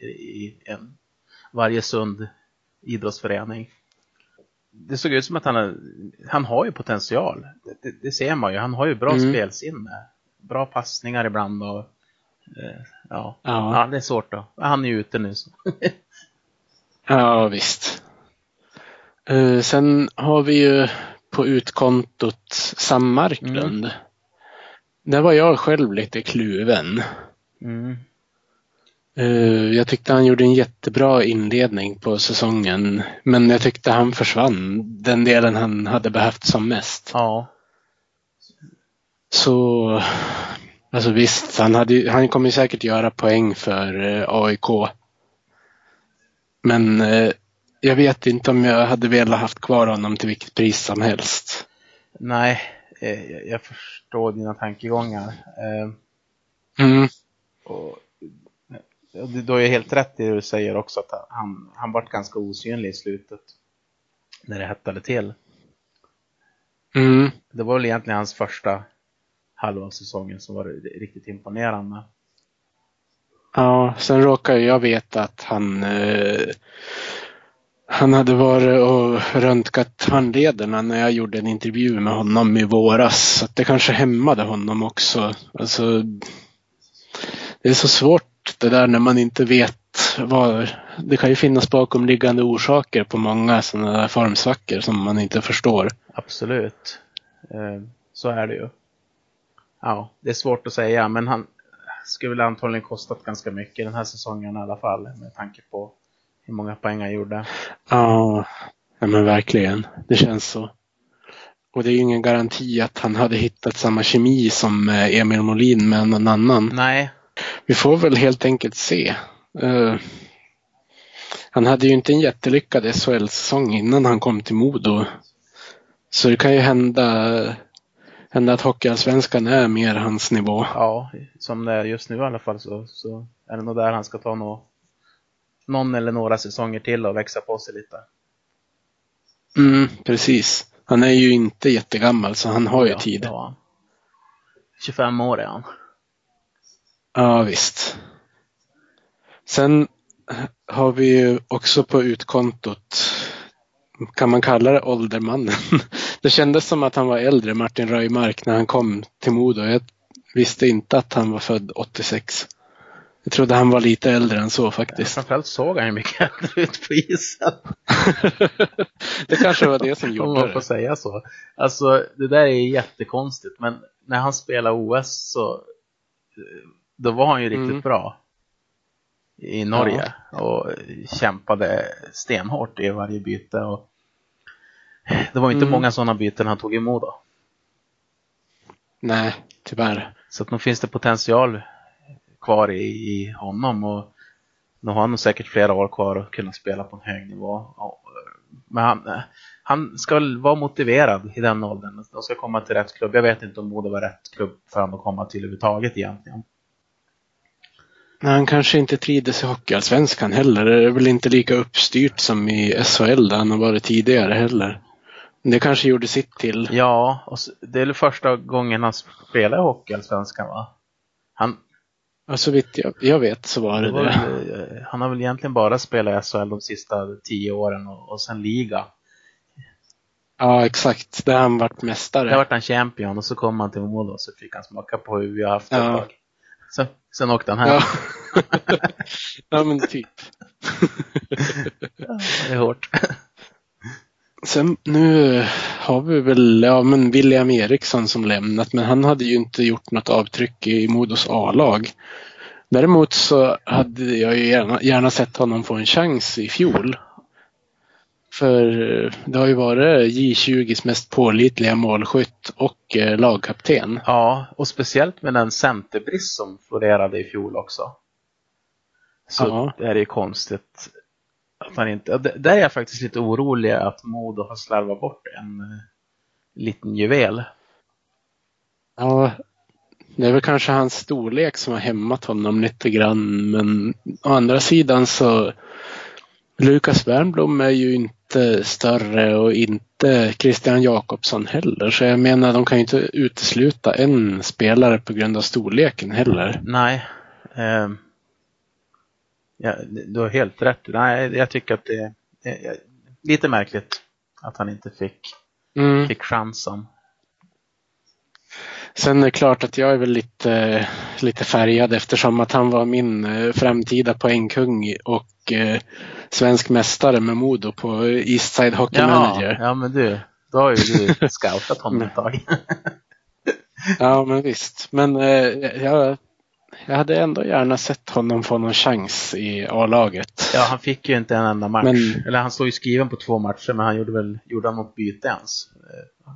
i, i en, varje sund idrottsförening. Det såg ut som att han, han har ju potential. Det, det, ser man ju. Han har ju bra mm. spelsinne. Bra passningar ibland och eh, ja. ja. ja, det är svårt då. Han är ju ute nu. Ja, visst. Uh, sen har vi ju på utkontot Sam Marklund. Mm. Där var jag själv lite kluven. Mm. Eh, jag tyckte han gjorde en jättebra inledning på säsongen. Men jag tyckte han försvann den delen han hade behövt som mest. Ja. Så alltså visst, han, hade, han kommer säkert göra poäng för eh, AIK. Men eh, jag vet inte om jag hade velat haft kvar honom till vilket pris som helst. Nej, jag förstår dina tankegångar. Mm. Och du har ju helt rätt i det du säger också att han, han varit ganska osynlig i slutet. När det hettade till. Mm. Det var väl egentligen hans första halva säsongen som var riktigt imponerande. Ja, sen råkar jag veta att han eh, han hade varit och röntgat handlederna när jag gjorde en intervju med honom i våras. Så det kanske hämmade honom också. Alltså, det är så svårt det där när man inte vet vad... Det kan ju finnas bakomliggande orsaker på många sådana där formsvackor som man inte förstår. Absolut. Eh, så är det ju. Ja, det är svårt att säga, men han skulle antagligen kostat ganska mycket den här säsongen i alla fall med tanke på hur många poäng han gjorde. Ja, ja men verkligen. Det känns så. Och det är ju ingen garanti att han hade hittat samma kemi som eh, Emil Molin med någon annan. Nej. Vi får väl helt enkelt se. Uh, han hade ju inte en jättelyckad SHL-säsong innan han kom till Modo. Så det kan ju hända, hända att Hockeyallsvenskan är mer hans nivå. Ja, som det är just nu i alla fall så, så är det nog där han ska ta nå, någon eller några säsonger till och växa på sig lite. Mm, precis. Han är ju inte jättegammal så han har ju ja, tid. Ja. 25 år är han. Ja, visst. Sen har vi ju också på utkontot, kan man kalla det åldermannen? [LAUGHS] Det kändes som att han var äldre, Martin Röjmark, när han kom till Modo. Jag visste inte att han var född 86. Jag trodde han var lite äldre än så faktiskt. Framförallt såg han ju mycket [LAUGHS] äldre ut på isen. [LAUGHS] det kanske var det som gjorde Om man får det. säga så. Alltså, det där är jättekonstigt, men när han spelade OS så då var han ju riktigt Mm. bra i Norge och kämpade stenhårt i varje byte. Och det var inte Mm. många sådana byten han tog emot då. Nej, tyvärr. Så att nog finns det potential kvar i, i honom och nu har han nog säkert flera år kvar att kunna spela på en hög nivå. Men han, han ska väl vara motiverad i den åldern. De ska komma till rätt klubb. Jag vet inte om Modo var rätt klubb för honom att komma till överhuvudtaget egentligen. Men han kanske inte trivdes i Hockeyallsvenskan heller. Det är väl inte lika uppstyrt som i SHL där han har varit tidigare heller. Det kanske gjorde sitt till. Ja, och det är väl första gången han spelar i Hockeyallsvenskan va? Han, Och så vitt jag, jag vet så var det det var det. eh, han har väl egentligen bara spelat i SHL de sista tio åren och, och sen liga. Ja, exakt. Där han varit mästare. Där vart han champion och så kom han till Modo och så fick han smaka på hur vi har haft det Ja. ett tag. Sen, sen åkte han hem. Ja. [LAUGHS] ja, men typ. Det är hårt. Sen nu har vi väl ja, men William Eriksson som lämnat, men han hade ju inte gjort något avtryck i Modos A-lag. Däremot så hade jag ju gärna, gärna sett honom få en chans i fjol. För eh, det har ju varit J20s mest pålitliga målskytt och eh, lagkapten. Ja, och speciellt med den centerbrist som florerade i fjol också. Så Ja. är det ju konstigt att han inte... Där är jag faktiskt lite orolig att Modo har slarvat bort en eh, liten juvel. Ja, det är väl kanske hans storlek som har hämmat honom lite grann. Men å andra sidan så Lukas Wernbloom är ju inte större och inte Christian Jakobsson heller. Så jag menar, de kan ju inte utesluta en spelare på grund av storleken heller. Nej. Eh, ja, du har helt rätt. Nej, jag tycker att det är lite märkligt att han inte fick, Mm. fick chansen. Sen är det klart att jag är väl lite, lite färgad eftersom att han var min eh, framtida poängkung och eh, svensk mästare med Modo på Eastside Hockey Manager. ja, men du, då har ju du scoutat honom ett tag. [LAUGHS] Ja, men visst. Men eh, jag, jag hade ändå gärna sett honom få någon chans i A-laget. Ja, han fick ju inte en enda match. Men- Eller han står ju skriven på två matcher, men han gjorde väl gjorde han något byte ens? Eh,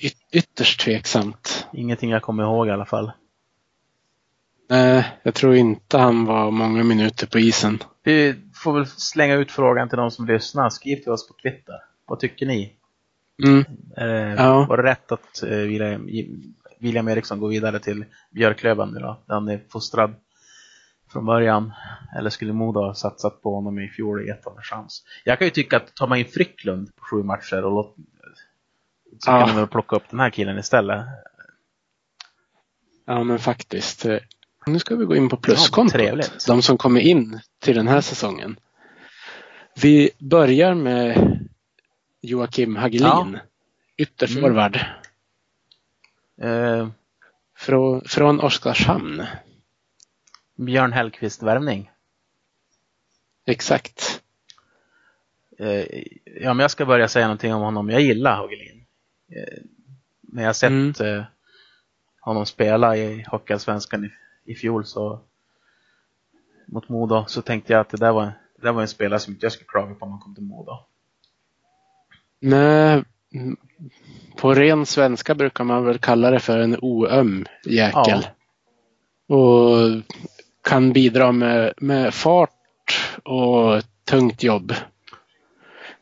Y- ytterst tveksamt. Ingenting jag kommer ihåg i alla fall. Nej, jag tror inte han var många minuter på isen. Vi får väl slänga ut frågan till de som lyssnar. Skriv till oss på Twitter. Vad tycker ni? Mm. Eh, Ja. Var det rätt att eh, William, William Eriksson går vidare till Björklöven nu då? Där han är fostrad från början. Eller skulle Modo ha satsat på honom i fjol och gett honom en chans? Jag kan ju tycka att tar man in Frycklund på sju matcher och låt, så Ja. kan man väl plocka upp den här killen istället. Ja, men faktiskt. Nu ska vi gå in på pluskontot. Ja, de som kommer in till den här säsongen. Vi börjar med Joakim Hagelin. Ja. Ytterforward. Eh, Från, från Oskarshamn. Björn Hellkvist-värvning. Exakt. Eh, ja, men jag ska börja säga någonting om honom. Jag gillar Hagelin. Eh, när jag sett Mm. eh, honom spela i Hockeyallsvenskan i, i fjol så mot Modo så tänkte jag att det där var, det där var en spelare som inte jag skulle klaga på om han kom till Modo. Nej, på ren svenska brukar man väl kalla det för en oöm jäkel. Och kan bidra med, med fart och tungt jobb.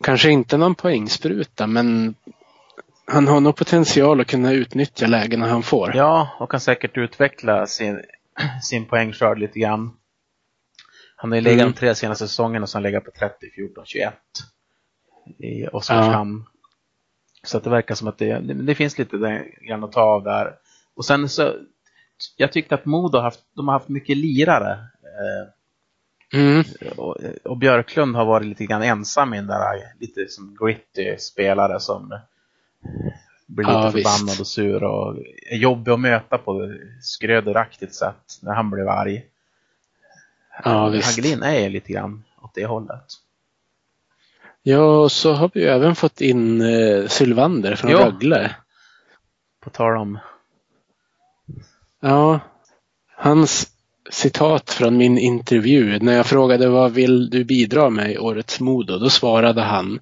Kanske inte någon poängspruta men han har nog potential att kunna utnyttja lägena han får. Ja, och kan säkert utveckla sin, sin poängskörd lite grann. Han har ju legat Mm. de tre senaste säsongerna har han legat på 30, 14, 21 i Oskarshamn. Så att det verkar som att det, det, finns lite grann att ta av där. Och sen så, jag tyckte att Modo har haft, de har haft mycket lirare. Eh, Mm. och, och Björklund har varit lite grann ensam i den där lite som gritty spelare som blir lite Ja, förbannad visst. och sur och är jobbig att möta på skröderaktigt sätt när han blev arg. Ja, visst. Hagelin är lite grann åt det hållet. Ja, och så har vi ju även fått in eh, Sylvander från Ja. Rögle. På tal om, Ja, hans citat från min intervju när jag frågade vad vill du bidra med i årets Modo? Då svarade han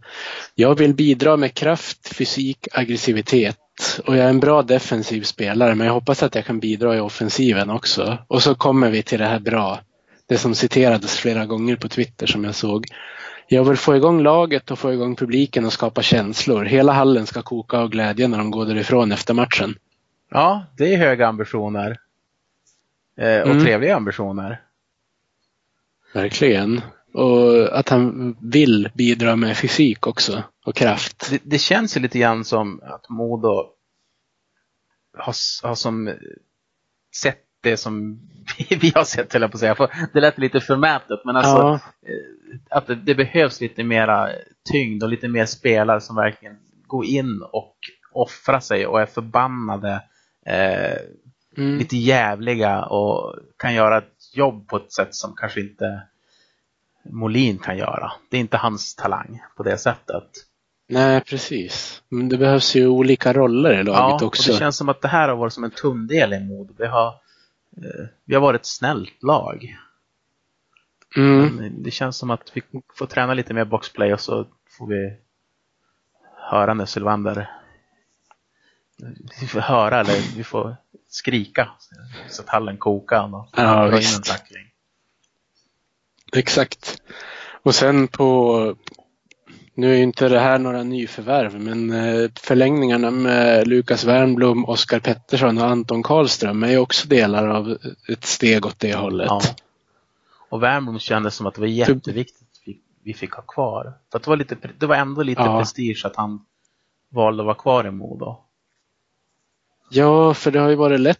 Jag vill bidra med kraft, fysik, aggressivitet och jag är en bra defensiv spelare men jag hoppas att jag kan bidra i offensiven också. Och så kommer vi till det här bra. Det som citerades flera gånger på Twitter som jag såg. Jag vill få igång laget och få igång publiken och skapa känslor. Hela hallen ska koka av glädje när de går därifrån efter matchen. ja, det är höga ambitioner. Eh, och Mm. trevliga ambitioner. Verkligen. Och att han vill bidra med fysik också och kraft. Det, det känns ju lite grann som att Modo har, har som sett det som [LAUGHS] vi har sett, höll jag på att säga. Det lät lite förmätet, men alltså ja, eh, att det, det behövs lite mera tyngd och lite mer spelare som verkligen går in och offrar sig och är förbannade, eh, mm, lite jävliga och kan göra ett jobb på ett sätt som kanske inte Molin kan göra. Det är inte hans talang på det sättet. nej precis. Men det behövs ju olika roller i laget Ja, också. och det känns som att det här har varit som en tumdel i Modo. Vi har, eh, vi har varit ett snällt lag. Mm, Men det känns som att vi får träna lite mer boxplay och så får vi höra när Sylvander vi får höra eller vi får skrika så att hallen kokar och Ja, dra in en tackling. exakt. Och sen på, nu är ju inte det här några nyförvärv, men eh, förlängningarna med Lukas Wernbloom, Oskar Pettersson och Anton Karlström är ju också delar av ett steg åt det hållet. Ja. Och Wernbloom kändes som att det var jätteviktigt att vi, vi fick ha kvar. För det var, lite, det var ändå lite Ja. prestige att han valde att vara kvar i Modo. Ja, för det har ju varit lätt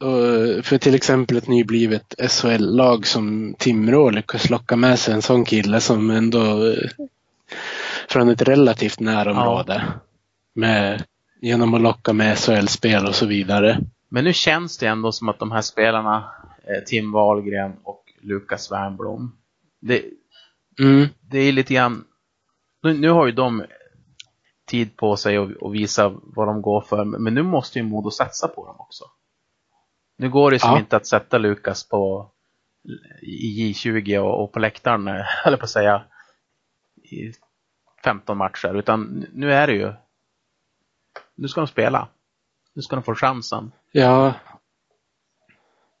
eh, för till exempel ett nyblivet SHL-lag som Timrå lyckas locka med sig en sån kille som ändå eh, från ett relativt närområde. Med, genom att locka med SHL-spel och så vidare. Men nu känns det ändå som att de här spelarna, eh, Tim Wahlgren och Lukas Wernbloom, det, Mm, det är lite grann, nu, nu har ju de tid på sig att visa vad de går för, men nu måste ju Modo satsa på dem också. Nu går det som Ja. inte att sätta Lukas på i J20 och, och på läktaren, [LAUGHS] eller på att säga, i 15 matcher, utan nu är det ju, nu ska de spela. Nu ska de få chansen. ja,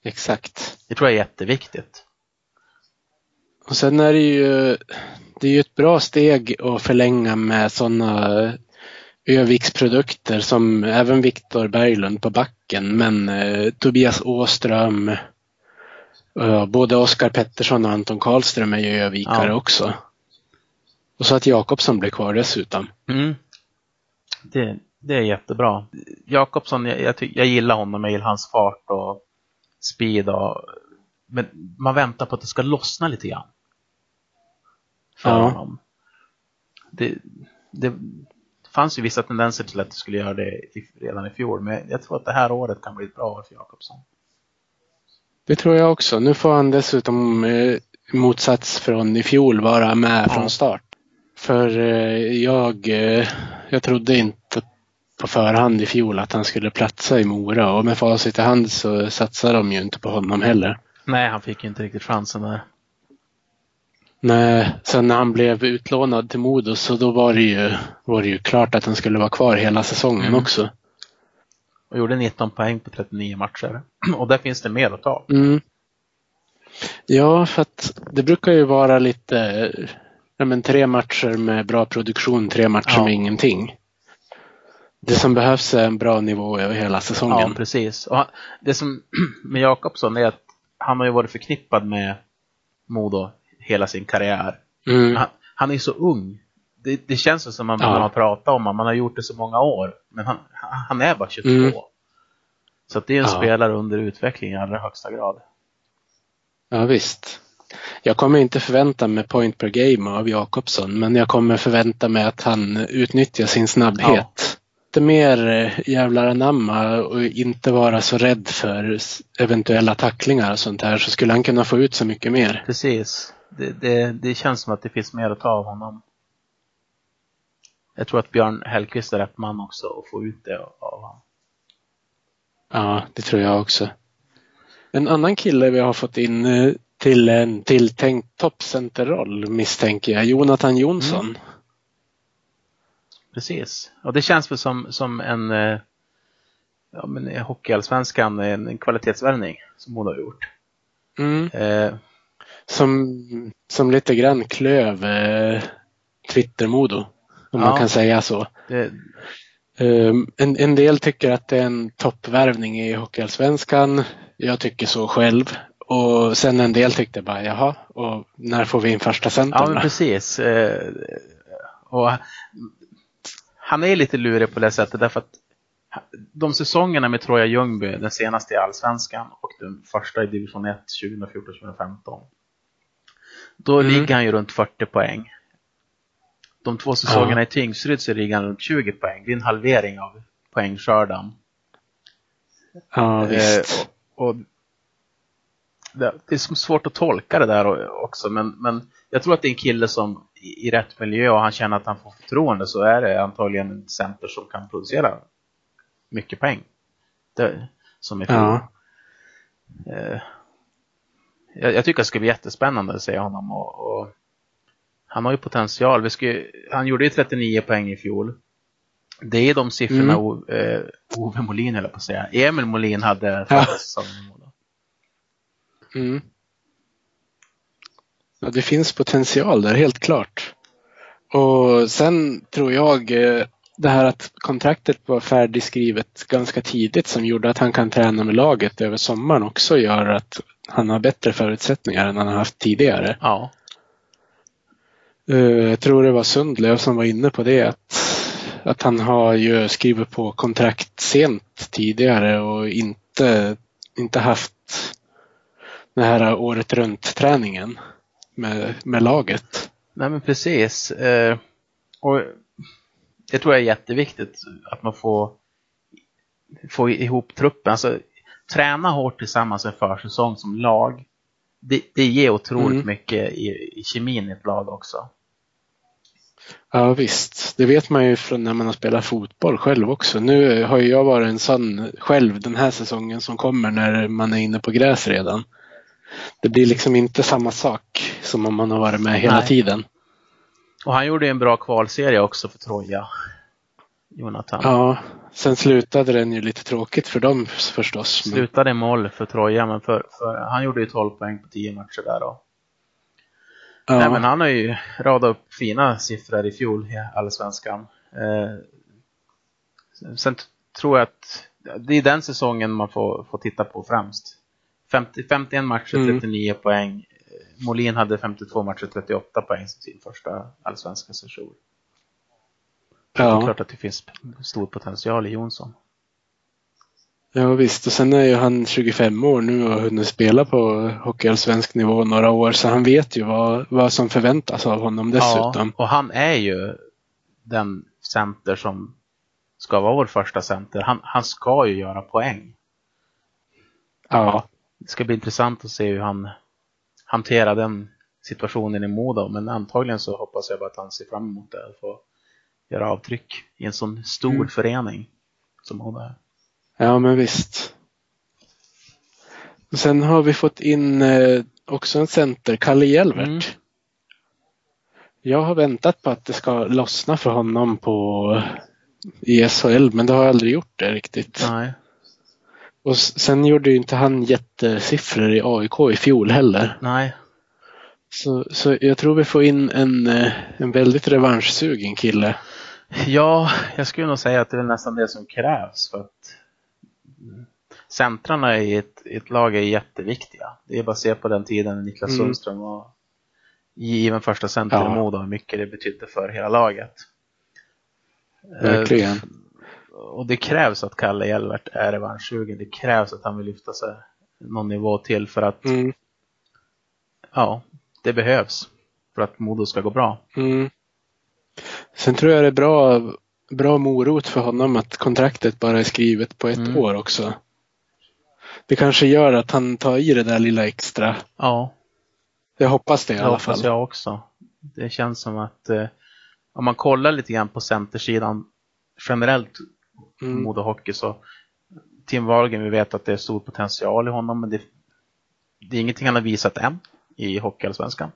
exakt. Det tror jag är jätteviktigt. Och sen är det ju, det är ju ett bra steg att förlänga med sådana Öviksprodukter som även Viktor Berglund på backen, men eh, Tobias Åström, eh, både Oskar Pettersson och Anton Karlström är ju Övikare Ja. också. Och så att Jakobsson blir kvar dessutom. Mm. Det, det är jättebra. Jakobsson, jag, jag, jag gillar honom, jag gillar hans fart och speed. Och, men man väntar på att det ska lossna lite grann. För Ja. honom. Det, det fanns ju vissa tendenser till att det skulle göra det i, redan i fjol, men jag tror att det här året kan bli ett bra år för Jakobsson. Det tror jag också. Nu får han dessutom eh, motsats från i fjol vara med Ja. från start. För eh, jag, eh, jag trodde inte på förhand i fjol att han skulle platsa i Mora och med facit i hand så satsade de ju inte på honom heller. Nej, han fick inte riktigt chansen där. Nej, sen när han blev utlånad till Modo så då var det ju, var det ju klart att han skulle vara kvar hela säsongen Mm. också. Och gjorde 19 poäng på 39 matcher. [CLEARS THROAT] Och där finns det mer att ta. Mm. Ja, för att det brukar ju vara lite, ja men tre matcher med bra produktion, tre matcher Ja. med ingenting. Det som behövs är en bra nivå över hela Ja, säsongen. precis. Och det som [CLEARS THROAT] med Jakobsson är att han har ju varit förknippad med Modo hela sin karriär. Mm. Han, han är så ung. Det, det känns som att man, Ja. när man pratar om honom, man har gjort det så många år. Men han, han är bara 22. Mm. Så det är en Ja. spelare under utveckling i allra högsta grad. Ja, visst. Jag kommer inte förvänta mig point per game av Jakobsson, men jag kommer förvänta mig att han utnyttjar sin snabbhet. Lite mer eh, jävlar anamma och inte vara så rädd för eventuella tacklingar och sånt här så skulle han kunna få ut så mycket mer. Precis. Det, det, det känns som att det finns mer att ta av honom. Jag tror att Björn Hellkvist är rätt man också att få ut det av honom. Ja, det tror jag också. En annan kille vi har fått in eh, till en tilltänkt toppcenterroll misstänker jag, Jonathan Jonsson. Precis. Och det känns väl som, som en eh, ja, men Hockeyallsvenskan, en, en kvalitetsvärvning som Modo har gjort. Mm. Eh, Som, som lite grann klöv eh, Twitter-modo. Om Ja. man kan säga så. det, Um, en, en del tycker att det är en toppvärvning i Hockeyallsvenskan. Jag tycker så själv. Och sen en del tyckte bara jaha, och när får vi in första ja, centern men då? precis. Eh, och han är lite lurig på det sättet därför att de säsongerna med Troja Ljungby, den senaste i Allsvenskan och den första i division 1 2014-2015. Då Mm. ligger han ju runt 40 poäng. De två säsongerna Ja. i Tingsryd så ligger han runt 20 poäng. Det är en halvering av poängskörden. Ja, visst. Eh, och, och det, det är svårt att tolka det där också, men, men jag tror att det är en kille som i, i rätt miljö och han känner att han får förtroende så är det antagligen en center som kan producera mycket poäng. Det, som är Ja. eh, jag, jag tycker det ska bli jättespännande att se honom och, och han har ju potential. Vi ska, han gjorde ju 39 poäng i fjol. Det är de siffrorna Mm. o, eh, Ove Molin jag på att säga. Emil Molin hade Ja. säsongen. Mm. Ja, det finns potential där, helt klart. Och sen tror jag eh, det här att kontraktet var färdigskrivet ganska tidigt som gjorde att han kan träna med laget över sommaren också gör att han har bättre förutsättningar än han har haft tidigare. Ja, Eh, Jag tror det var Sundlöv som var inne på det att, att han har ju skrivit på kontrakt sent tidigare och inte, inte haft den här året runt träningen med, med laget. nej men precis. Eh, och det tror jag är jätteviktigt att man får, får ihop truppen. Alltså, träna hårt tillsammans en försäsong som lag. Det, det ger otroligt Mm. mycket i, i kemin i ett lag också. Ja visst, det vet man ju från när man har spelat fotboll själv också. Nu har ju jag varit en sån själv den här säsongen som kommer när man är inne på gräs redan. Det blir liksom inte samma sak som om man har varit med hela Nej. tiden. Och han gjorde en bra kvalserie också för Troja. Jonathan. Ja, sen slutade den ju lite tråkigt för dem förstås. Men, Slutade i mål för Troja, men för, för, han gjorde ju 12 poäng på 10 matcher där då. ja, Nej, men han har ju radat upp fina siffror i fjol i Allsvenskan. Eh, sen tror jag att det är den säsongen man får, får titta på främst. 50, 51 matcher, Mm. 39 poäng. Molin hade 52 matcher, 38 poäng som sin första allsvenska säsong. Det är ja, klart att det finns stor potential i Jonsson. ja visst, och sen är ju han 25 år nu och har hunnit spela på hockeyallsvensk nivå några år så han vet ju vad, vad som förväntas av honom dessutom. Ja, och han är ju den center som ska vara vår första center. Han, han ska ju göra poäng. Ja, Det ska bli intressant att se hur han hanterar den situationen i Modo. Men antagligen så hoppas jag bara att han ser fram emot det och får göra avtryck i en sån stor Mm. förening. som Modo är. Ja, men visst. Och sen har vi fått in eh, också en center, Kalle Hjelvert. Mm. Jag har väntat på att det ska lossna för honom på i SHL, men det har aldrig gjort det riktigt. Nej. Och sen gjorde ju inte han jättesiffror i AIK i fjol heller. Nej. Så, så jag tror vi får in en, eh, en väldigt revanschsugen kille. Ja, jag skulle nog säga att det är nästan det som krävs för att centrarna i ett, i ett lag är jätteviktiga. Det är bara att se på den tiden när Niklas Mm. Sundström var given första center Ja. i Modo, hur mycket det betydde för hela laget. Verkligen. Och det krävs att Kalle Hjelvert är revanschsugen. Det krävs att han vill lyfta sig någon nivå till för att, Mm, ja, det behövs för att Modo ska gå bra. mm. Sen tror jag det är bra, bra morot för honom att kontraktet bara är skrivet på ett Mm. år också. Det kanske gör att han tar i det där lilla extra. Ja, Jag hoppas det i det alla fall. hoppas jag också. Det känns som att eh, om man kollar lite grann på centersidan generellt Mm. Modo Hockey så Tim Wahlgren, vi vet att det är stor potential i honom men det, det är ingenting han har visat än i Hockeyallsvenskan.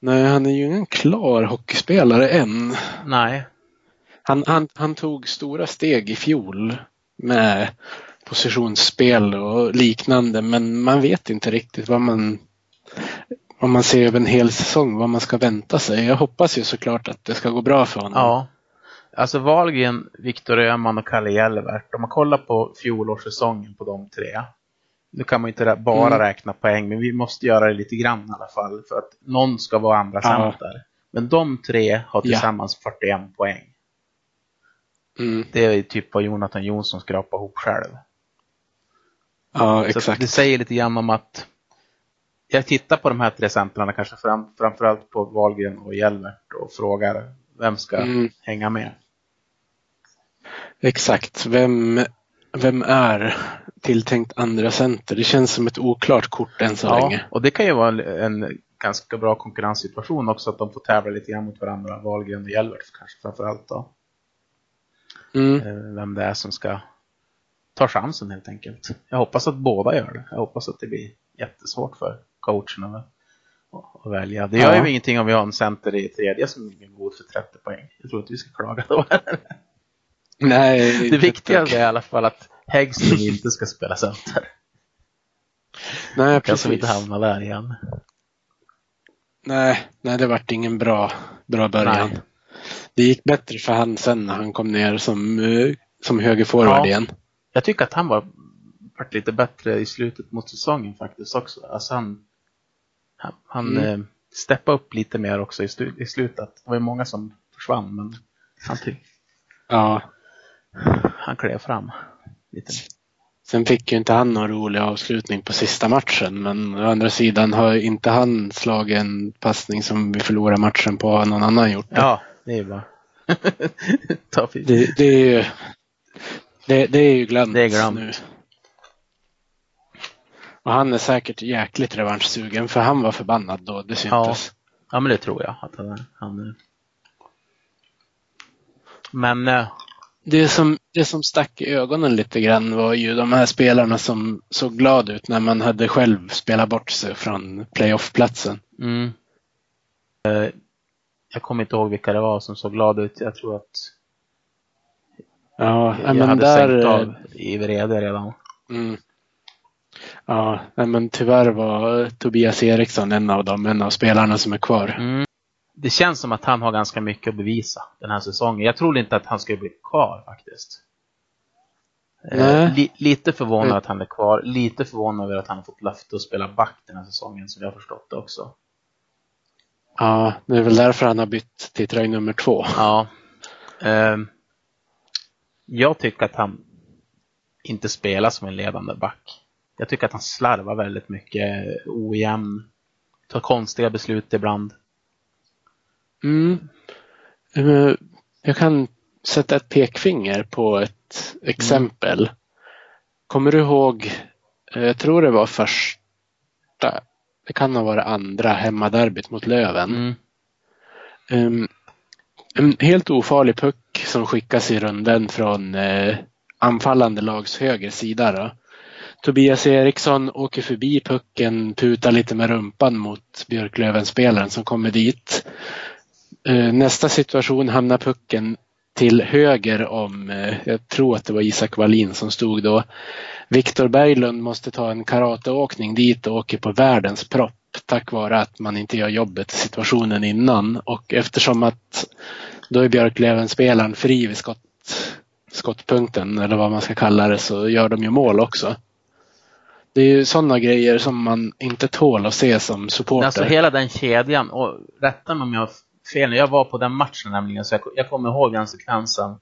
Nej, han är ju ingen klar hockeyspelare än. Nej, Han, han, han tog stora steg i fjol med positionsspel och liknande, men man vet inte riktigt vad man om man ser över en hel säsong, vad man ska vänta sig. Jag hoppas ju såklart att det ska gå bra för honom. ja. Alltså Wahlgren, Viktor Öhman och Kalle Hjelvert, om man kollar på fjolårssäsongen på de tre. Nu kan man ju inte bara Mm. räkna poäng, men vi måste göra det lite grann i alla fall för att någon ska vara andra Ja. center. Men de tre har Ja. tillsammans 41 poäng. Mm. Det är typ vad Jonathan Jonsson skrapar ihop själv. Ja, Så exakt. det säger lite grann om att jag tittar på de här tre centrarna, kanske fram, framförallt på Wahlgren och Hjelvert och frågar vem ska Mm. hänga med? Exakt. Vem, vem är tilltänkt andra center? Det känns som ett oklart kort än så Ja, länge. och det kan ju vara en, en ganska bra konkurrenssituation också att de får tävla lite grann mot varandra, Wahlgren och Hjelvert kanske framförallt då. Mm. Eh, Vem det är som ska ta chansen helt enkelt. Jag hoppas att båda gör det. Jag hoppas att det blir jättesvårt för coacherna att, att välja. Det gör Ja. ju ingenting om vi har en center i tredje som är god för 30 poäng. Jag tror inte vi ska klaga då. [LAUGHS] Nej, Det viktigaste är i alla fall att Häggström inte ska spela center. Nej, Kanske vi precis. inte hamnar där igen. Nej, nej, det vart ingen bra, bra början. Nej. Det gick bättre för han sen när han kom ner som, eh, som högerforward Ja. igen. Jag tycker att han var vart lite bättre i slutet mot säsongen faktiskt också. Alltså han han, han Mm. eh, steppade upp lite mer också i, i slutet. Det var ju många som försvann men han, ty- Ja. Han klev fram. Lite. Sen fick ju inte han någon rolig avslutning på sista matchen, men å andra sidan har inte han slagit en passning som vi förlorar matchen på någon annan gjort. Ja, det är [LAUGHS] fint. Det, det, är ju, det, det är ju glömt, Det är glömt. nu. Och han är säkert jäkligt revanschsugen för han var förbannad då, det syntes. Ja, men det tror jag att. Han är. Men eh, Det, som, det som stack i ögonen lite grann var ju de här spelarna som såg glada ut när man hade själv spelat bort sig från playoff-platsen. mm, eh, jag kommer inte ihåg vilka det var som såg glada ut. Jag tror att Ja, jag men hade där... sänkt av i vrede redan. Mm. Ja, men tyvärr var Tobias Eriksson en av dem, en av spelarna som är kvar. Mm. Det känns som att han har ganska mycket att bevisa den här säsongen. Jag tror inte att han ska bli kvar faktiskt. Eh. Li, lite förvånad Mm. att han är kvar. Lite förvånad över att han har fått löfte att spela back den här säsongen som jag har förstått det också. Ja, det är väl därför han har bytt till tröj nummer två. Ja. Ehm, jag tycker att han inte spelar som en ledande back. Jag tycker att han slarvar väldigt mycket, ojämn, tar konstiga beslut ibland. Mm. Eh, Jag kan sätta ett pekfinger på ett exempel. Kommer du ihåg, eh, jag tror det var första, det kan ha varit andra hemmaderbyt mot Löven. Mm. Um, en helt ofarlig puck som skickas i runden från eh, anfallande lags höger sida. Då. Tobias Eriksson åker förbi pucken, putar lite med rumpan mot Björklöven-spelaren som kommer dit. Eh, nästa situation hamnar pucken till höger om, eh, jag tror att det var Isak Wallin som stod då. Viktor Berglund måste ta en karateåkning dit och åker på världens propp tack vare att man inte gör jobbet i situationen innan och eftersom att då är Björklöven-spelaren fri vid skott, skottpunkten eller vad man ska kalla det så gör de ju mål också. Det är ju sådana grejer som man inte tål att se som supporter. Alltså hela den kedjan, och rätta mig om jag fel jag var på den matchen nämligen, så jag, jag kommer ihåg den sekvensen.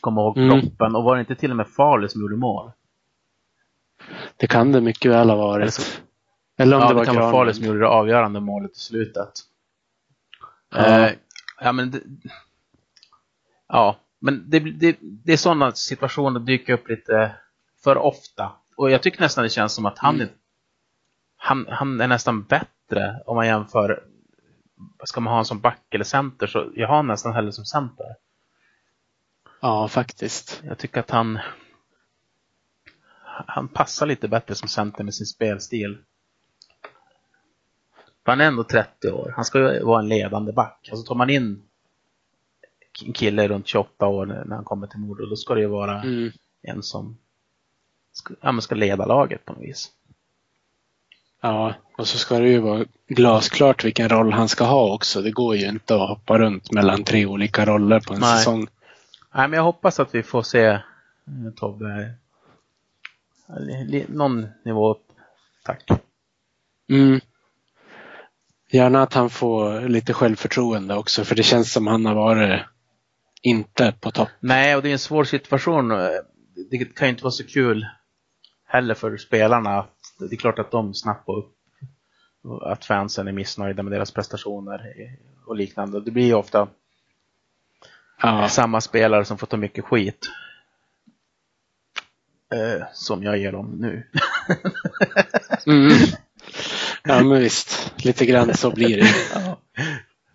Kommer ihåg mm. proppen, och var det inte till och med Farley som gjorde mål? Det kan det mycket väl ha varit. Eller, så, Eller om ja, det var det kan vara Farley som gjorde det avgörande målet i slutet. Ja, uh, ja men det, Ja, men det, det, det är sådana situationer dyker upp lite för ofta. Och jag tycker nästan det känns som att han, mm. han, han är nästan bättre om man jämför ska man ha en som back eller center så jag har nästan hellre som center. Ja, faktiskt. Jag tycker att han han passar lite bättre som center med sin spelstil. Han är ändå 30 år. Han ska ju vara en ledande back. Alltså tar man in en kille runt 28 år när han kommer till Modo, då ska det ju vara mm. en som ska, ja, ska leda laget på något vis. Ja, och så ska det ju vara glasklart vilken roll han ska ha också. Det går ju inte att hoppa runt mellan tre olika roller på en Nej. säsong. Nej, men jag hoppas att vi får se eh, Tobbe någon nivå upp. Tack. Mm. Gärna att han får lite självförtroende också för det känns som han har varit inte på topp. Nej, och det är en svår situation. Det kan ju inte vara så kul heller för spelarna. Det är klart att de snappar upp att fansen är missnöjda med deras prestationer och liknande. Det blir ju ofta ja. samma spelare som får ta mycket skit. Eh, som jag ger dem nu. [LAUGHS] mm. Ja men visst, lite grann så blir det. [LAUGHS] Ja.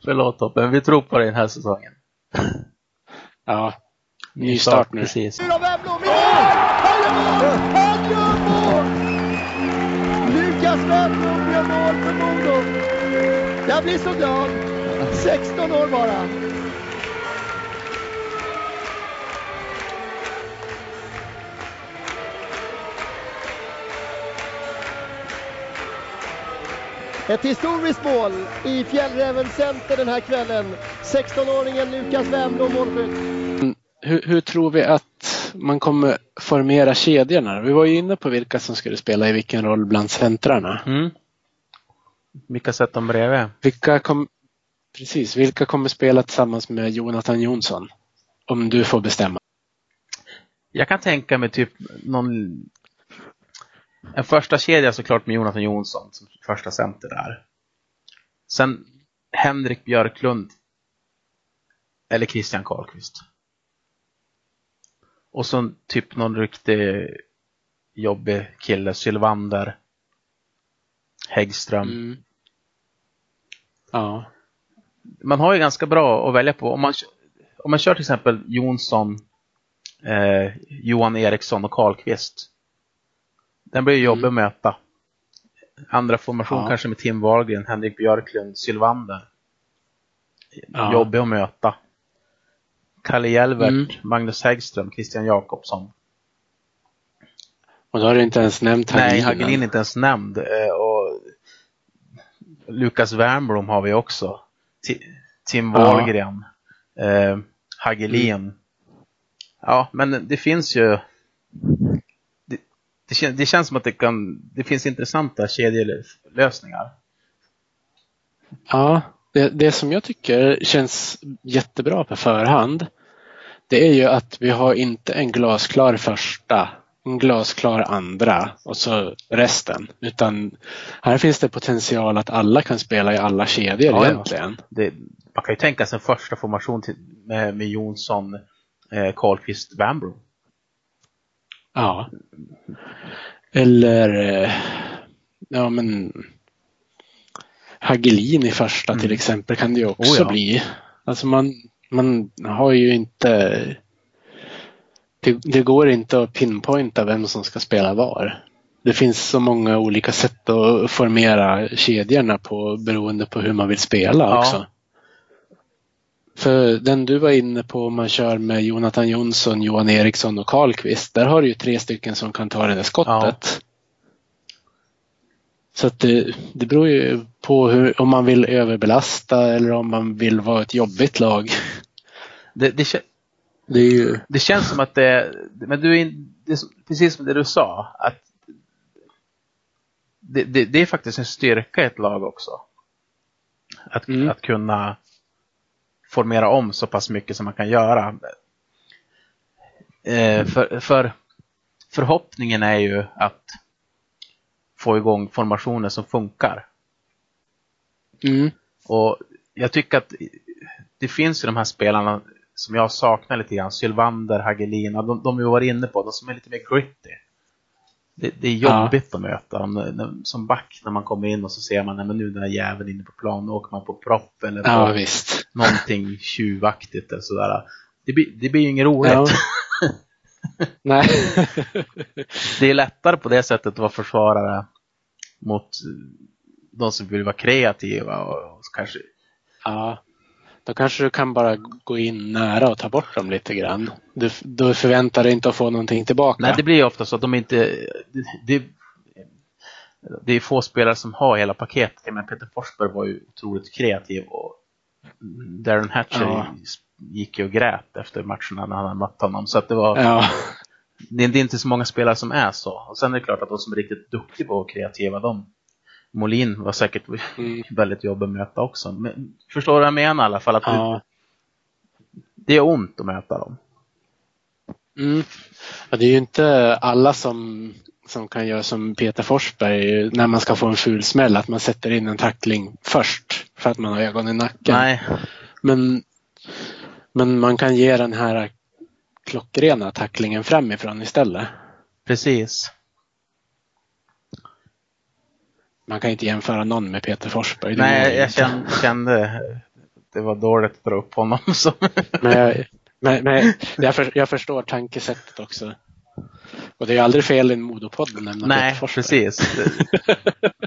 Förlåt Toppen, vi tror på dig den här säsongen. Ja, ny start nu. Precis. Jag blir så glad. 16 år bara. Ett historiskt mål i Fjällräven Center den här kvällen. 16-åringen Lukas Wernbloom målskytt. Hur, hur, tror vi att man kommer formera kedjorna? Vi var ju inne på vilka som skulle spela i vilken roll bland centrarna. Mm. Vilka sätter de bredvid? Vilka kom, precis, vilka kommer spela tillsammans med Jonathan Jonsson? Om du får bestämma. Jag kan tänka mig typ någon en första kedja såklart med Jonathan Jonsson som första center där. Sen Henrik Björklund eller Christian Karlqvist. Och så typ någon riktig jobbig kille, Sylvander, Häggström. Mm. Ja. Man har ju ganska bra att välja på. Om man, om man kör till exempel Jonsson, eh, Johan Eriksson och Karlqvist den blir jobbig mm. att möta. Andra formation ja. kanske med Tim Wahlgren, Henrik Björklund, Sylvander. Ja. Jobbig att möta. Kalle Hjelvert, mm. Magnus Häggström, Christian Jakobsson. Och då har du inte ens nämnt Hagelin. Nej, Hagelin är inte ens nämnd. Eh, och Lukas Wernbloom har vi också. Tim Wahlgren. Eh, Hagelin. Mm. Ja, men det finns ju det, kän, det känns som att det, kan, det finns intressanta kedjelösningar. Ja, det, det som jag tycker känns jättebra på förhand det är ju att vi har inte en glasklar första, en glasklar andra och så resten. Utan här finns det potential att alla kan spela i alla kedjor ja, egentligen. Ja. Det, man kan ju tänka sig en första formation till, med, med Jonsson, eh, Karlqvist, Wambro. Ja. Eller eh, ja men Hagelin i första mm. till exempel kan det ju också oh ja. bli. Alltså man, man har ju inte... Det, det går inte att pinpointa vem som ska spela var. Det finns så många olika sätt att formera kedjorna på beroende på hur man vill spela Ja. också. För den du var inne på, om man kör med Jonathan Jonsson, Johan Eriksson och Karlqvist, där har du ju tre stycken som kan ta det där skottet. Så att det, det beror ju på hur, om man vill överbelasta eller om man vill vara ett jobbigt lag. Det, det, Det ju... det känns som att det, men du är, det är precis som det du sa, att det, det, det är faktiskt en styrka i ett lag också. Att, Mm. att kunna formera om så pass mycket som man kan göra. Eh, för, för förhoppningen är ju att få igång formationer som funkar. Mm. Och jag tycker att det finns ju de här spelarna som jag saknar lite grann. Sylvander, Hagelina, de, de vi var inne på, de som är lite mer gritty. Det, det är jobbigt att möta dem. Som back när man kommer in och så ser man, nej men nu är den här jäveln inne på plan, nu åker man på propp eller på Ja, visst. någonting tjuvaktigt eller sådär. Det blir, det blir ju inget roligt. Ja. [LAUGHS] Nej. Det är lättare på det sättet att vara försvarare mot de som vill vara kreativa och kanske ja. Då kanske du kan bara gå in nära och ta bort dem lite grann. Du, du förväntar dig inte att få någonting tillbaka. Nej, det blir ju ofta så att de inte... Det, det, är få spelare som har hela paketet. Menar, Peter Forsberg var ju otroligt kreativ och Darren Hatcher Ja. gick ju och grät efter matcherna när han hade mött honom. Så att det var... Ja. Det, är inte så många spelare som är så. Och sen är det klart att de som är riktigt duktiga på kreativa, de Molin var säkert Mm. [LAUGHS] väldigt jobbig att möta också. Men, förstår du vad jag menar i alla fall? Att det, ja. det är ont att möta dem. Mm. Ja, det är ju inte alla som, som kan göra som Peter Forsberg när man ska få en ful smäll, att man sätter in en tackling först för att man har ögon i nacken. Nej, Men, men man kan ge den här klockrena tacklingen framifrån istället. precis. Man kan inte jämföra någon med Peter Forsberg. Nej, jag kände, kände det var dåligt att dra upp honom. [LAUGHS] Så. Men, jag, men, men jag, för, jag förstår tankesättet också. Och det är ju aldrig fel i en Modopodd att nämna Nej, Peter Forsberg. precis. [LAUGHS]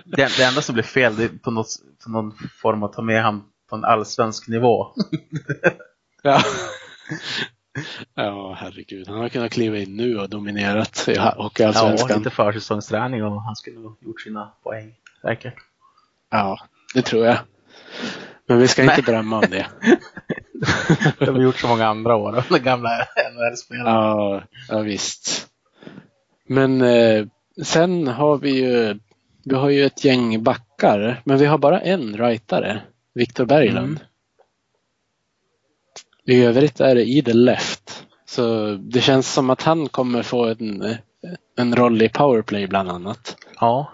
Det, det enda som blir fel det är på, något, på någon form att ta med han på en allsvensk nivå. [LAUGHS] Ja. ja, herregud. Han har kunnat kliva in nu och dominerat i Ja, Hockeyallsvenskan. lite försäsongsträning och han skulle ha gjort sina poäng. Säkert. Ja, det tror jag. Men vi ska inte drömma om det. [LAUGHS] Det har vi gjort så många andra år, de gamla NHL-spelarna. Ja, ja visst. Men eh, sen har vi ju, vi har ju ett gäng backar, men vi har bara en rightare, Viktor Berglund. Mm. I övrigt är det idel left. Så det känns som att han kommer få en, en roll i powerplay bland annat. Ja.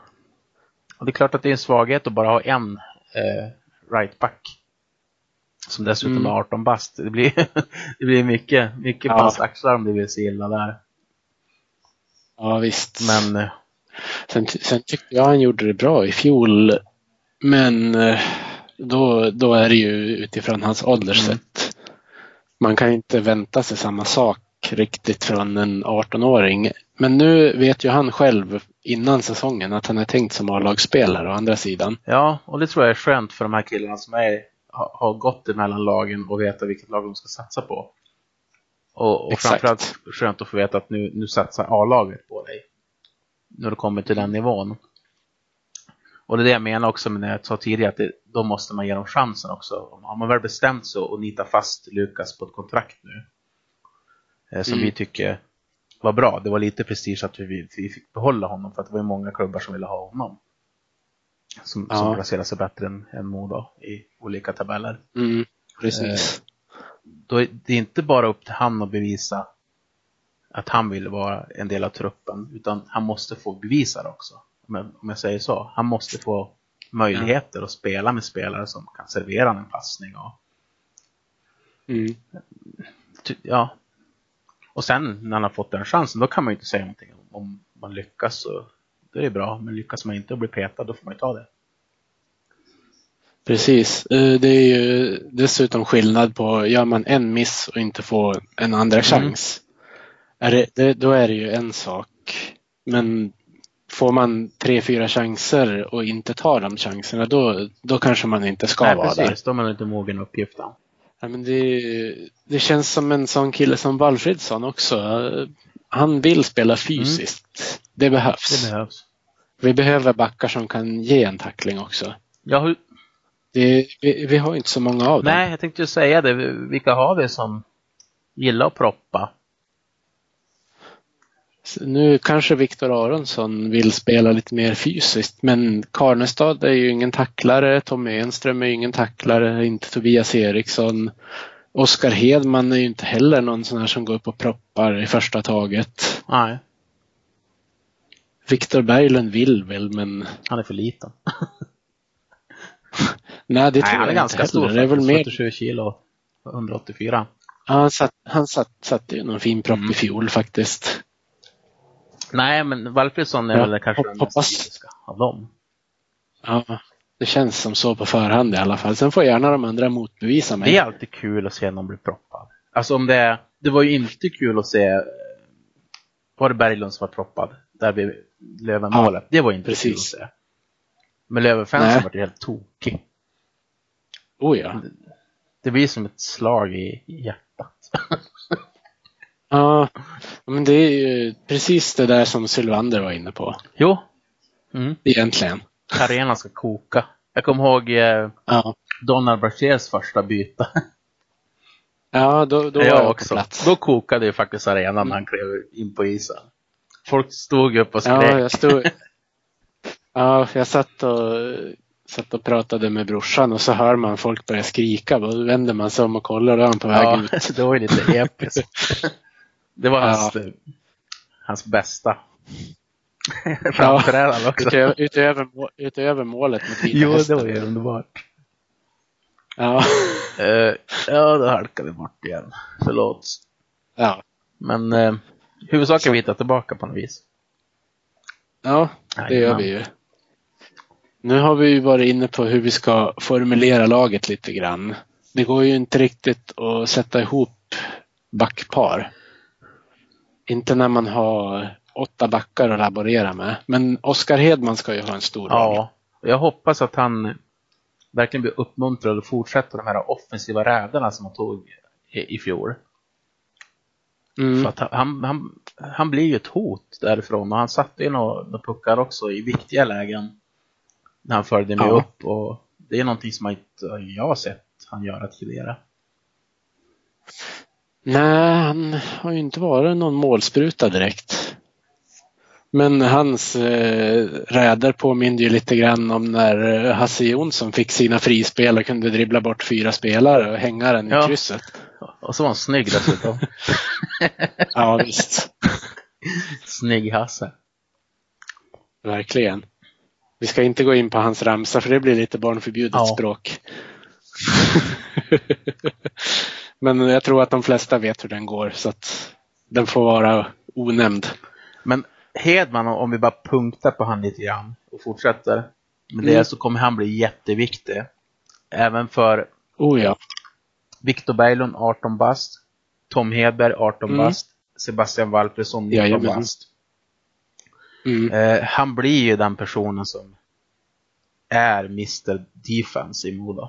Och det är klart att det är en svaghet att bara ha en eh, right-back. Som dessutom Mm. är 18 bast. Det blir, [LAUGHS] det blir mycket, mycket Ja. axlar om det vill sig illa där. Ja visst. Men eh, Sen, sen tyckte jag han gjorde det bra i fjol. Men eh, då, då är det ju utifrån hans ålderssätt. Man kan inte vänta sig samma sak riktigt från en 18-åring. Men nu vet ju han själv innan säsongen att han är tänkt som A-lagsspelare å andra sidan. Ja, och det tror jag är skönt för de här killarna som är, har, gått emellan lagen och veta vilket lag de ska satsa på. Och, och Exakt. framförallt skönt att få veta att nu, nu satsar A-laget på dig. När du kommer till den nivån. Och det är det jag menar också med det jag sa tidigare, att det, då måste man ge dem chansen också. Har man väl bestämt sig och nita fast Lukas på ett kontrakt nu, eh, som Mm. vi tycker var bra. Det var lite prestige att vi, vi fick behålla honom, för att det var många klubbar som ville ha honom som, Ja. som placerar sig bättre än, än Modo i olika tabeller. Mm, precis. Då är det inte bara upp till han att bevisa att han vill vara en del av truppen, utan han måste få bevisa det också. Om jag, om jag säger så. Han måste få möjligheter att spela med spelare som kan servera en passning. Och, Mm. ja. Och sen när han har fått den chansen, då kan man ju inte säga någonting. Om man lyckas så då är det bra, men lyckas man inte och blir petad, då får man ju ta det. Precis. Eh, Det är ju dessutom skillnad på, gör man en miss och inte får en andra chans, är det, då är det ju en sak. Men får man tre, fyra chanser och inte tar de chanserna, då, då kanske man inte ska Nej, vara där. precis. Då är man inte mogen uppgiften. Ja, men det, det känns som en sån kille som Valfridsson också. Han vill spela fysiskt. Det behövs. Det behövs. Vi behöver backar som kan ge en tackling också. Ja, hur, Det, vi, vi har inte så många av dem. nej, jag tänkte ju säga det. Vilka har vi som gillar att proppa? Nu kanske Viktor Aronsson vill spela lite mer fysiskt men Karnestad är ju ingen tacklare, Tommy Enström är ju ingen tacklare, inte Tobias Eriksson. Oskar Hedman är ju inte heller någon sån här som går upp och proppar i första taget. Nej, Viktor Berglund vill väl men han är för liten. [LAUGHS] nej det tror nej, han är jag ganska inte stor heller. Det är väl mer, 47 kilo. 184. ja, han satt, han satt, satte ju någon fin propp Mm. i fjol faktiskt. Nej, men Valfridsson är Ja, väl kanske den mest hoppas. av dem. Ja, det känns som så på förhand i alla fall. Sen får gärna de andra motbevisa mig. Det är alltid kul att se någon bli proppad. Alltså om det, det var ju inte kul att se, eh, var det Berglund som var proppad? Där vid Löven-målet. det var inte precis. kul att se. Men Löven-fansen Nej. var ju helt tokig. Oh ja. Det blir som ett slag i hjärtat. Ja, men det är ju precis det där som Sylvander var inne på jo. Mm. egentligen. Arenan ska koka. Jag kommer ihåg eh, Ja, Donald Brachers första byte. ja då, då var jag jag också. plats. Då kokade ju faktiskt arenan när han klev in på isen. Folk stod upp och Ja, skrek. jag stod... Ja, jag satt och, satt och pratade med brorsan och så hör man folk börja skrika. Då vänder man sig om och kollar och då är han på väg Ja, ut. [LAUGHS] det var ju lite episkt. [LAUGHS] Det var Ja. hans, eh, hans bästa [LAUGHS] framträdande också. Utöver, utöver, utöver målet med Jo, det Hästen. var ju underbart. Ja, [LAUGHS] Eh, ja, då halkade vi bort igen. Förlåt. ja. Men eh, huvudsaken är vi hittar tillbaka på något vis. ja det gör Jajamän. vi ju. Nu har vi ju varit inne på hur vi ska formulera laget lite grann. Det går ju inte riktigt att sätta ihop backpar. Inte när man har åtta backar att laborera med. Men Oskar Hedman ska ju ha en stor roll. Ja, jag hoppas att han verkligen blir uppmuntrad att fortsätta de här offensiva räderna som han tog i, i fjol. Mm. För att han, han, han blir ju ett hot därifrån och han satte ju några, några puckar också i viktiga lägen när han följde med Ja. upp och det är någonting som jag inte jag har sett han göra tidigare. Nej, han har ju inte varit någon målspruta direkt. Men hans eh, räder påminner ju lite grann om när eh, Hasse Jonsson fick sina frispel och kunde dribbla bort fyra spelare och hänga den Ja. i krysset. Och så var han snygg dessutom. [LAUGHS] Ja, visst. snygg Hasse. Verkligen. Vi ska inte gå in på hans ramsa för det blir lite barnförbjudet Ja. språk. [LAUGHS] Men jag tror att de flesta vet hur den går så att den får vara onämnd. Men Hedman, om vi bara punktar på han lite grann och fortsätter med det Mm. så kommer han bli jätteviktig. Även för Oh ja. Viktor Berglund 18 bast, Tom Hedberg 18 Mm. bast, Sebastian Walfridsson 19 Jajamän. bast. Mm. Eh, han blir ju den personen som är Mr Defense i Modo.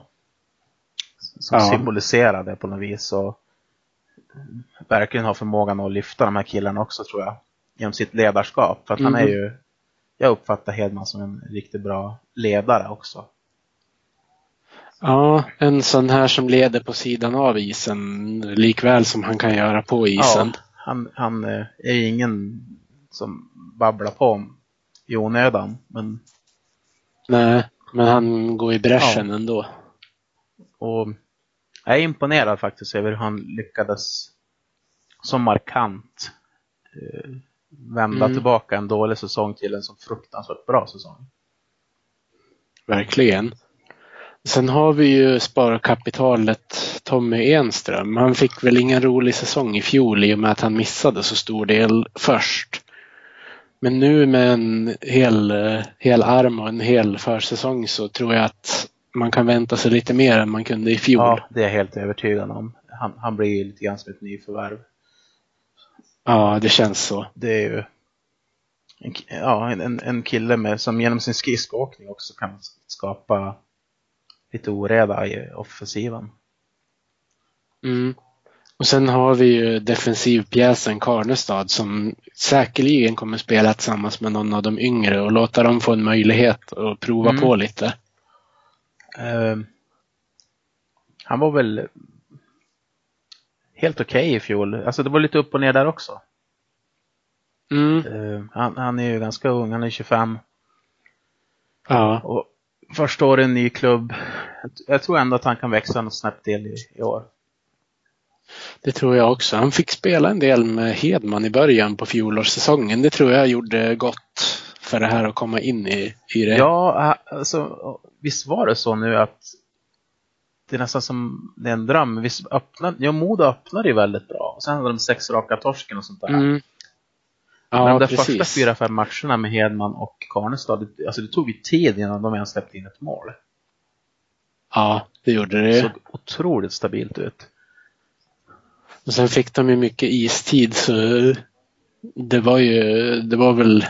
Som Ja. symboliserar det på något vis och verkligen har förmågan att lyfta de här killarna också tror jag. Genom sitt ledarskap. För att han är Mhm. ju, jag uppfattar Hedman som en riktigt bra ledare också. Ja, en sån här som leder på sidan av isen likväl som han kan göra på isen. Ja, han, han eh, är ingen som babblar på i onödan. Men Nej, men han går i bräschen ändå. Och jag är imponerad faktiskt över hur han lyckades så markant eh, vända Mm. tillbaka en dålig säsong till en så fruktansvärt bra säsong. Verkligen. Sen har vi ju sparkapitalet Tommy Enström. Han fick väl ingen rolig säsong i fjol i och med att han missade så stor del först. Men nu med en hel, eh, hel arm och en hel försäsong så tror jag att man kan vänta sig lite mer än man kunde i fjol. Ja, det är jag helt övertygad om. Han, han blir ju lite grann som ett nyförvärv. Ja, det känns så. Det är ju en, ja, en, en kille med, som genom sin skridskoåkning också kan skapa lite oreda i offensiven. Mm. Och sen har vi ju defensivpjäsen Karnestad som säkerligen kommer spela tillsammans med någon av de yngre och låta dem få en möjlighet att prova Mm. på lite. Eh, han var väl helt okej i fjol. Alltså det var lite upp och ner där också. Mm. Eh, han, han är ju ganska ung, han är 25. Ja. Och första året i en ny klubb. Jag tror ändå att han kan växa något snabbt till i, i år. Det tror jag också. Han fick spela en del med Hedman i början på fjolårssäsongen. Det tror jag gjorde gott för det här att komma in i, i det. Ja, alltså, visst var det så nu att det är nästan som det är en dröm. Visst öppnade, ja, Modo öppnade ju väldigt bra. Och sen hade de sex raka torsken och sånt där. Mm. Men Ja, de precis. första fyra, fem matcherna med Hedman och Karnestad, det, alltså det tog ju tid innan de ens släppte in ett mål. Ja, det gjorde Det det. såg otroligt stabilt ut. Och sen fick de ju mycket istid så det var ju, det var väl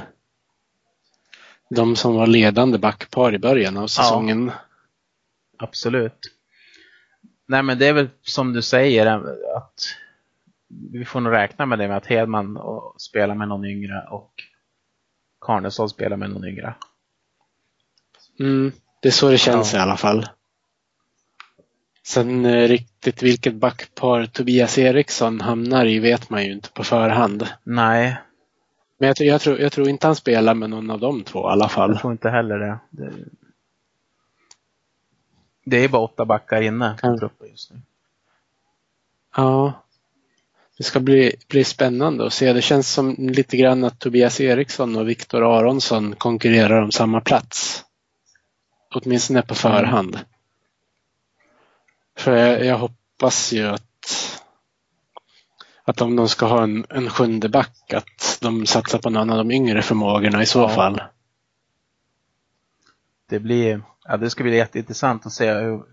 de som var ledande backpar i början av säsongen. Absolut. Nej men det är väl som du säger att vi får nog räkna med det med att Hedman spelar med någon yngre och Karnestad spelar med någon yngre. Mm, det är så det känns Ja. i alla fall. Sen eh, riktigt vilket backpar Tobias Eriksson hamnar i vet man ju inte på förhand. Nej, Men jag, tror- jag, tror, jag tror inte han spelar med någon av de två i alla fall. jag tror inte heller det. Det, det är bara åtta backar inne Kan- truppen just nu. Ja. Det ska bli, bli spännande att se. Det känns som lite grann att Tobias Eriksson och Viktor Aronsson konkurrerar om samma plats. Åtminstone på förhand. För jag, jag hoppas ju att att om de ska ha en, en sjunde back att de satsar på någon av de yngre förmågorna i så Ja. fall. Det blir, ja det ska bli jätteintressant att se hur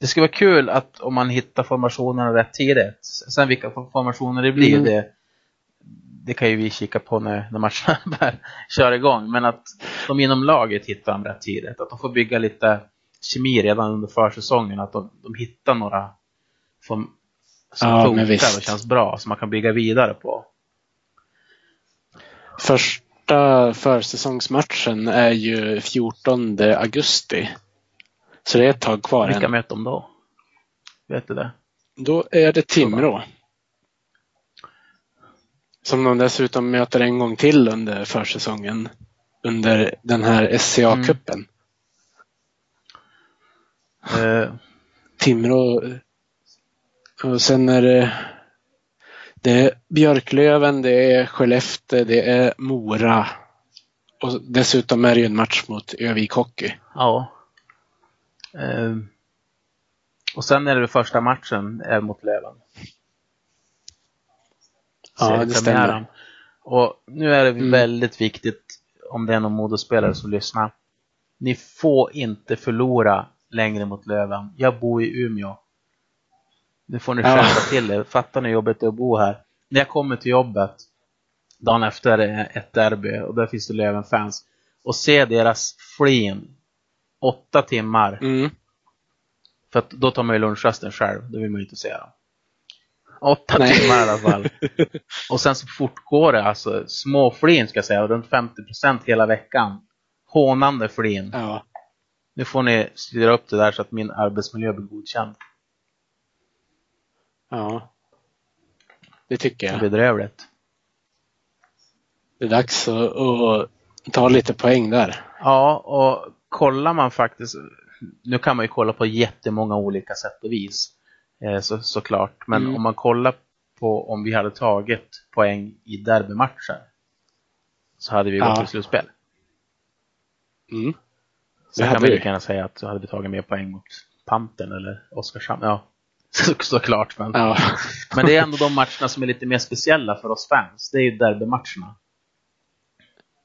det ska vara kul att om man hittar formationerna rätt tidigt. Sen vilka formationer det blir, Mm. det, det kan ju vi kika på när, när matcherna [LAUGHS] börjar köra igång. Men att de inom laget hittar dem rätt tidigt. Att de får bygga lite kemi redan under försäsongen. Att de, de hittar några som, som Ja, funkar och känns bra, som man kan bygga vidare på. Första försäsongsmatchen är ju 14 augusti. Så det är ett tag kvar Vilka än. möter de då? Vet du det? Då är det Timrå. Som de dessutom möter en gång till under försäsongen. Under den här SCA-cupen. Eh, Timrå. Och sen är det, det är Björklöven, det är Skellefteå, det är Mora. Och dessutom är det ju en match mot Övik Hockey. Ja. Eh, och sen är det första matchen är mot Löven. Ja, det stämmer. Och nu är det Mm. väldigt viktigt om det är någon Modospelare som lyssnar. Ni får inte förlora längre mot Löven. Jag bor i Umeå. Nu får ni Ja. skärpa till er. Fattar ni hur jobbigt det är att bo här? När jag kommer till jobbet dagen efter ett derby och där finns det Löven-fans och se deras flin åtta timmar Mm. för att då tar man ju lunchrasten själv, det vill man ju inte se dem. Åtta Nej. timmar i alla fall. [LAUGHS] Och sen så fortgår det alltså, små flin ska jag säga, runt 50% hela veckan. Hånande flin. Ja. Nu får ni styra upp det där så att min arbetsmiljö blir godkänd. Ja. Det tycker jag. bedrövligt. Det är dags att, att ta lite poäng där. Ja, och kollar man faktiskt, nu kan man ju kolla på jättemånga olika sätt och vis, eh, så, såklart. Men Mm. om man kollar på om vi hade tagit poäng i derbymatcher så hade vi gått Ja. till slutspel. Mm. Sen kan vi. lika gärna säga att så hade vi tagit mer poäng mot Pantern eller Oskarshamn. Ja, så, [LAUGHS] såklart. Men, Ja. [LAUGHS] men det är ändå de matcherna som är lite mer speciella för oss fans. Det är ju derbymatcherna.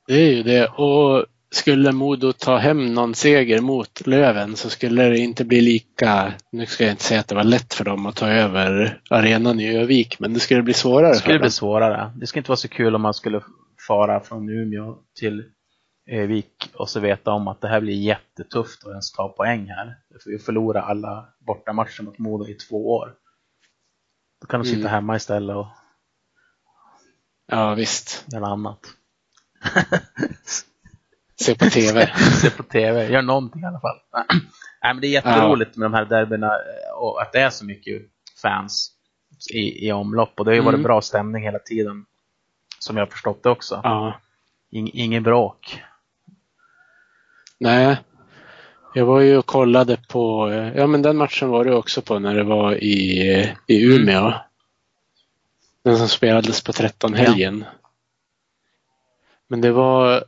Det är ju det. Och skulle Modo ta hem någon seger mot Löven så skulle det inte bli lika, nu ska jag inte säga att det var lätt för dem att ta över arenan i Övik, men det skulle bli svårare Det skulle bli dem. svårare. Det skulle inte vara så kul om man skulle fara från Umeå till Övik och så veta om att det här blir jättetufft att ens ta poäng här. För vi förlorar alla bortamatcher mot Modo i två år. Då kan de sitta Mm. hemma istället och Ja visst, göra annat. [LAUGHS] se på TV. [LAUGHS] Se på TV, gör någonting i alla fall. [CLEARS THROAT] Nej, men det är jätteroligt med de här derbyna eh, och att det är så mycket fans i, i omlopp och det har ju varit Mm. bra stämning hela tiden. Som jag har förstått det också. Ja. Ing, ingen bråk. Nej. Jag var ju och kollade på, ja men den matchen var du också på när det var i, i Umeå. Den som spelades på 13 helgen. Men det var,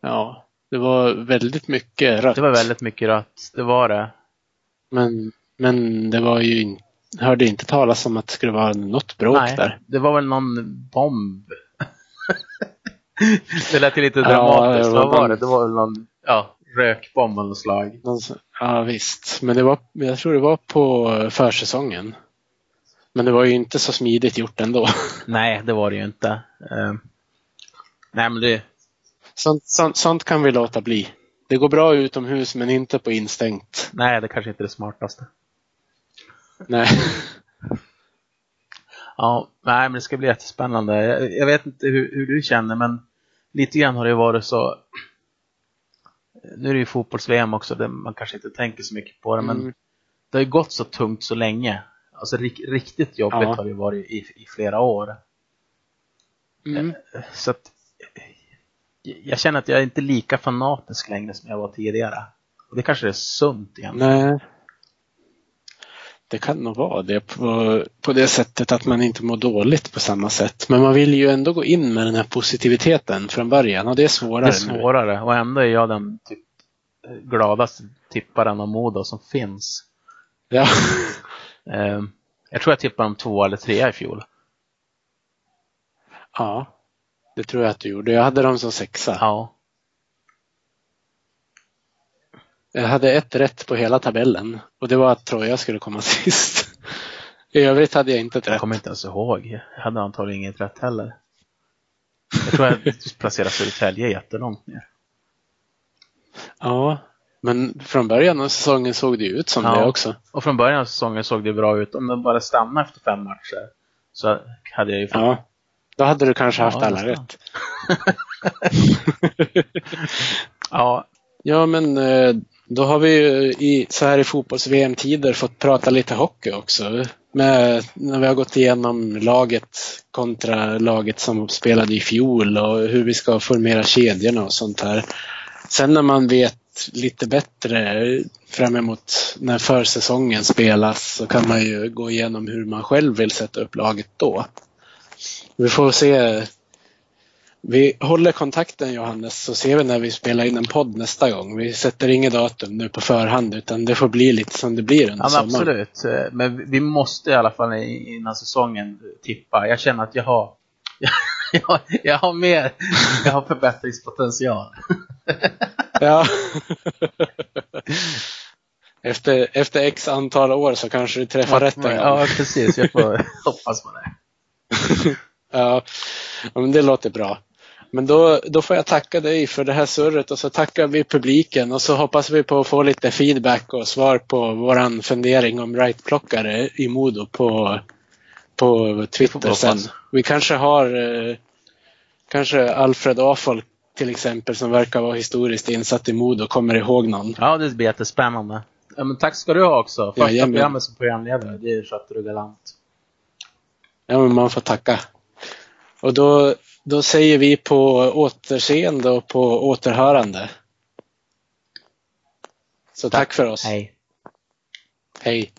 ja, det var väldigt mycket rött. Det var väldigt mycket rött, det var det. Men, men det var ju inte, hörde inte talas om att det skulle vara något bråk Nej, där. det var väl någon bomb. [LAUGHS] [LAUGHS] det lät ju lite Ja, dramatiskt. det var Vad var det? Det var väl någon ja, rökbomb av något slag. Ja visst, men det var, jag tror det var på försäsongen. Men det var ju inte så smidigt gjort ändå. [LAUGHS] Nej, det var det ju inte. Eh, nej, men det, Sånt, sånt, sånt kan vi låta bli. Det går bra utomhus men inte på instängt. nej, det kanske inte är det smartaste. Nej. [LAUGHS] Ja, nej, men det ska bli jättespännande. Jag, jag vet inte hur, hur du känner, men lite grann har det varit så. Nu är det ju fotbolls-VM också, där man kanske inte tänker så mycket på det, men Mm. det har ju gått så tungt så länge. Alltså rik, riktigt jobbigt Ja. har det varit i, i flera år. Mm. Så att jag känner att jag är inte lika fanatisk längre som jag var tidigare. Och det kanske är sunt egentligen. Nej. Det kan nog vara det på, på det sättet att man inte mår dåligt på samma sätt. Men man vill ju ändå gå in med den här positiviteten från början och det är Det svårare är svårare och ändå är jag den typ gladaste tipparen av Modo som finns. nu. Ja. [LAUGHS] Eh, Jag tror jag tippade om två eller tre i fjol. ja, det tror jag att du gjorde. Jag hade dem som sexa. Ja. Jag hade ett rätt på hela tabellen och det var att Troja skulle komma [LAUGHS] sist. I övrigt hade jag inte ett Jag rätt. kommer inte ens ihåg. Jag hade antagligen inget rätt heller. Jag tror jag [LAUGHS] placerade Södertälje jättelångt ner. Ja, men från början av säsongen såg det ut som Ja. det också. Och från början av säsongen såg det bra ut. Om den bara stannade efter fem matcher så hade jag ju fått Ja. Då hade du kanske haft Ja, alla nästan. rätt. [LAUGHS] Ja, Ja, men eh, då har vi ju i, så här i fotbolls-VM-tider fått prata lite hockey också. Med, när vi har gått igenom laget kontra laget som spelade i fjol och hur vi ska formera kedjorna och sånt här. Sen när man vet lite bättre fram emot när försäsongen spelas så kan man ju gå igenom hur man själv vill sätta upp laget då. Vi får se vi håller kontakten Johannes så ser vi när vi spelar in en podd nästa gång. Vi sätter inget datum nu på förhand utan det får bli lite som det blir under ja sommaren. absolut. Eh, Men vi måste i alla fall innan säsongen tippa. Jag känner att jag har [LAUGHS] jag, jag har mer, jag har förbättringspotential. [LAUGHS] Ja. [LAUGHS] efter, efter x antal år så kanske du träffar rätt en gång. Ja, precis. Jag får hoppas på det. Ja, ja, men det låter bra. Men då, då får jag tacka dig för det här surret och så tackar vi publiken och så hoppas vi på att få lite feedback och svar på våran fundering om rightplockare i Modo på, på Twitter vi sen. Vi kanske har eh, kanske Alfred Afolk till exempel som verkar vara historiskt insatt i Modo kommer ihåg någon. Ja, det blir jättespännande. Ja, men tack ska du ha också. Första Jajamän. programmet som programledare, det skötte du galant. Ja, men man får tacka. Och då, då säger vi på återseende och på återhörande. Så tack, för oss. Hej. Hej.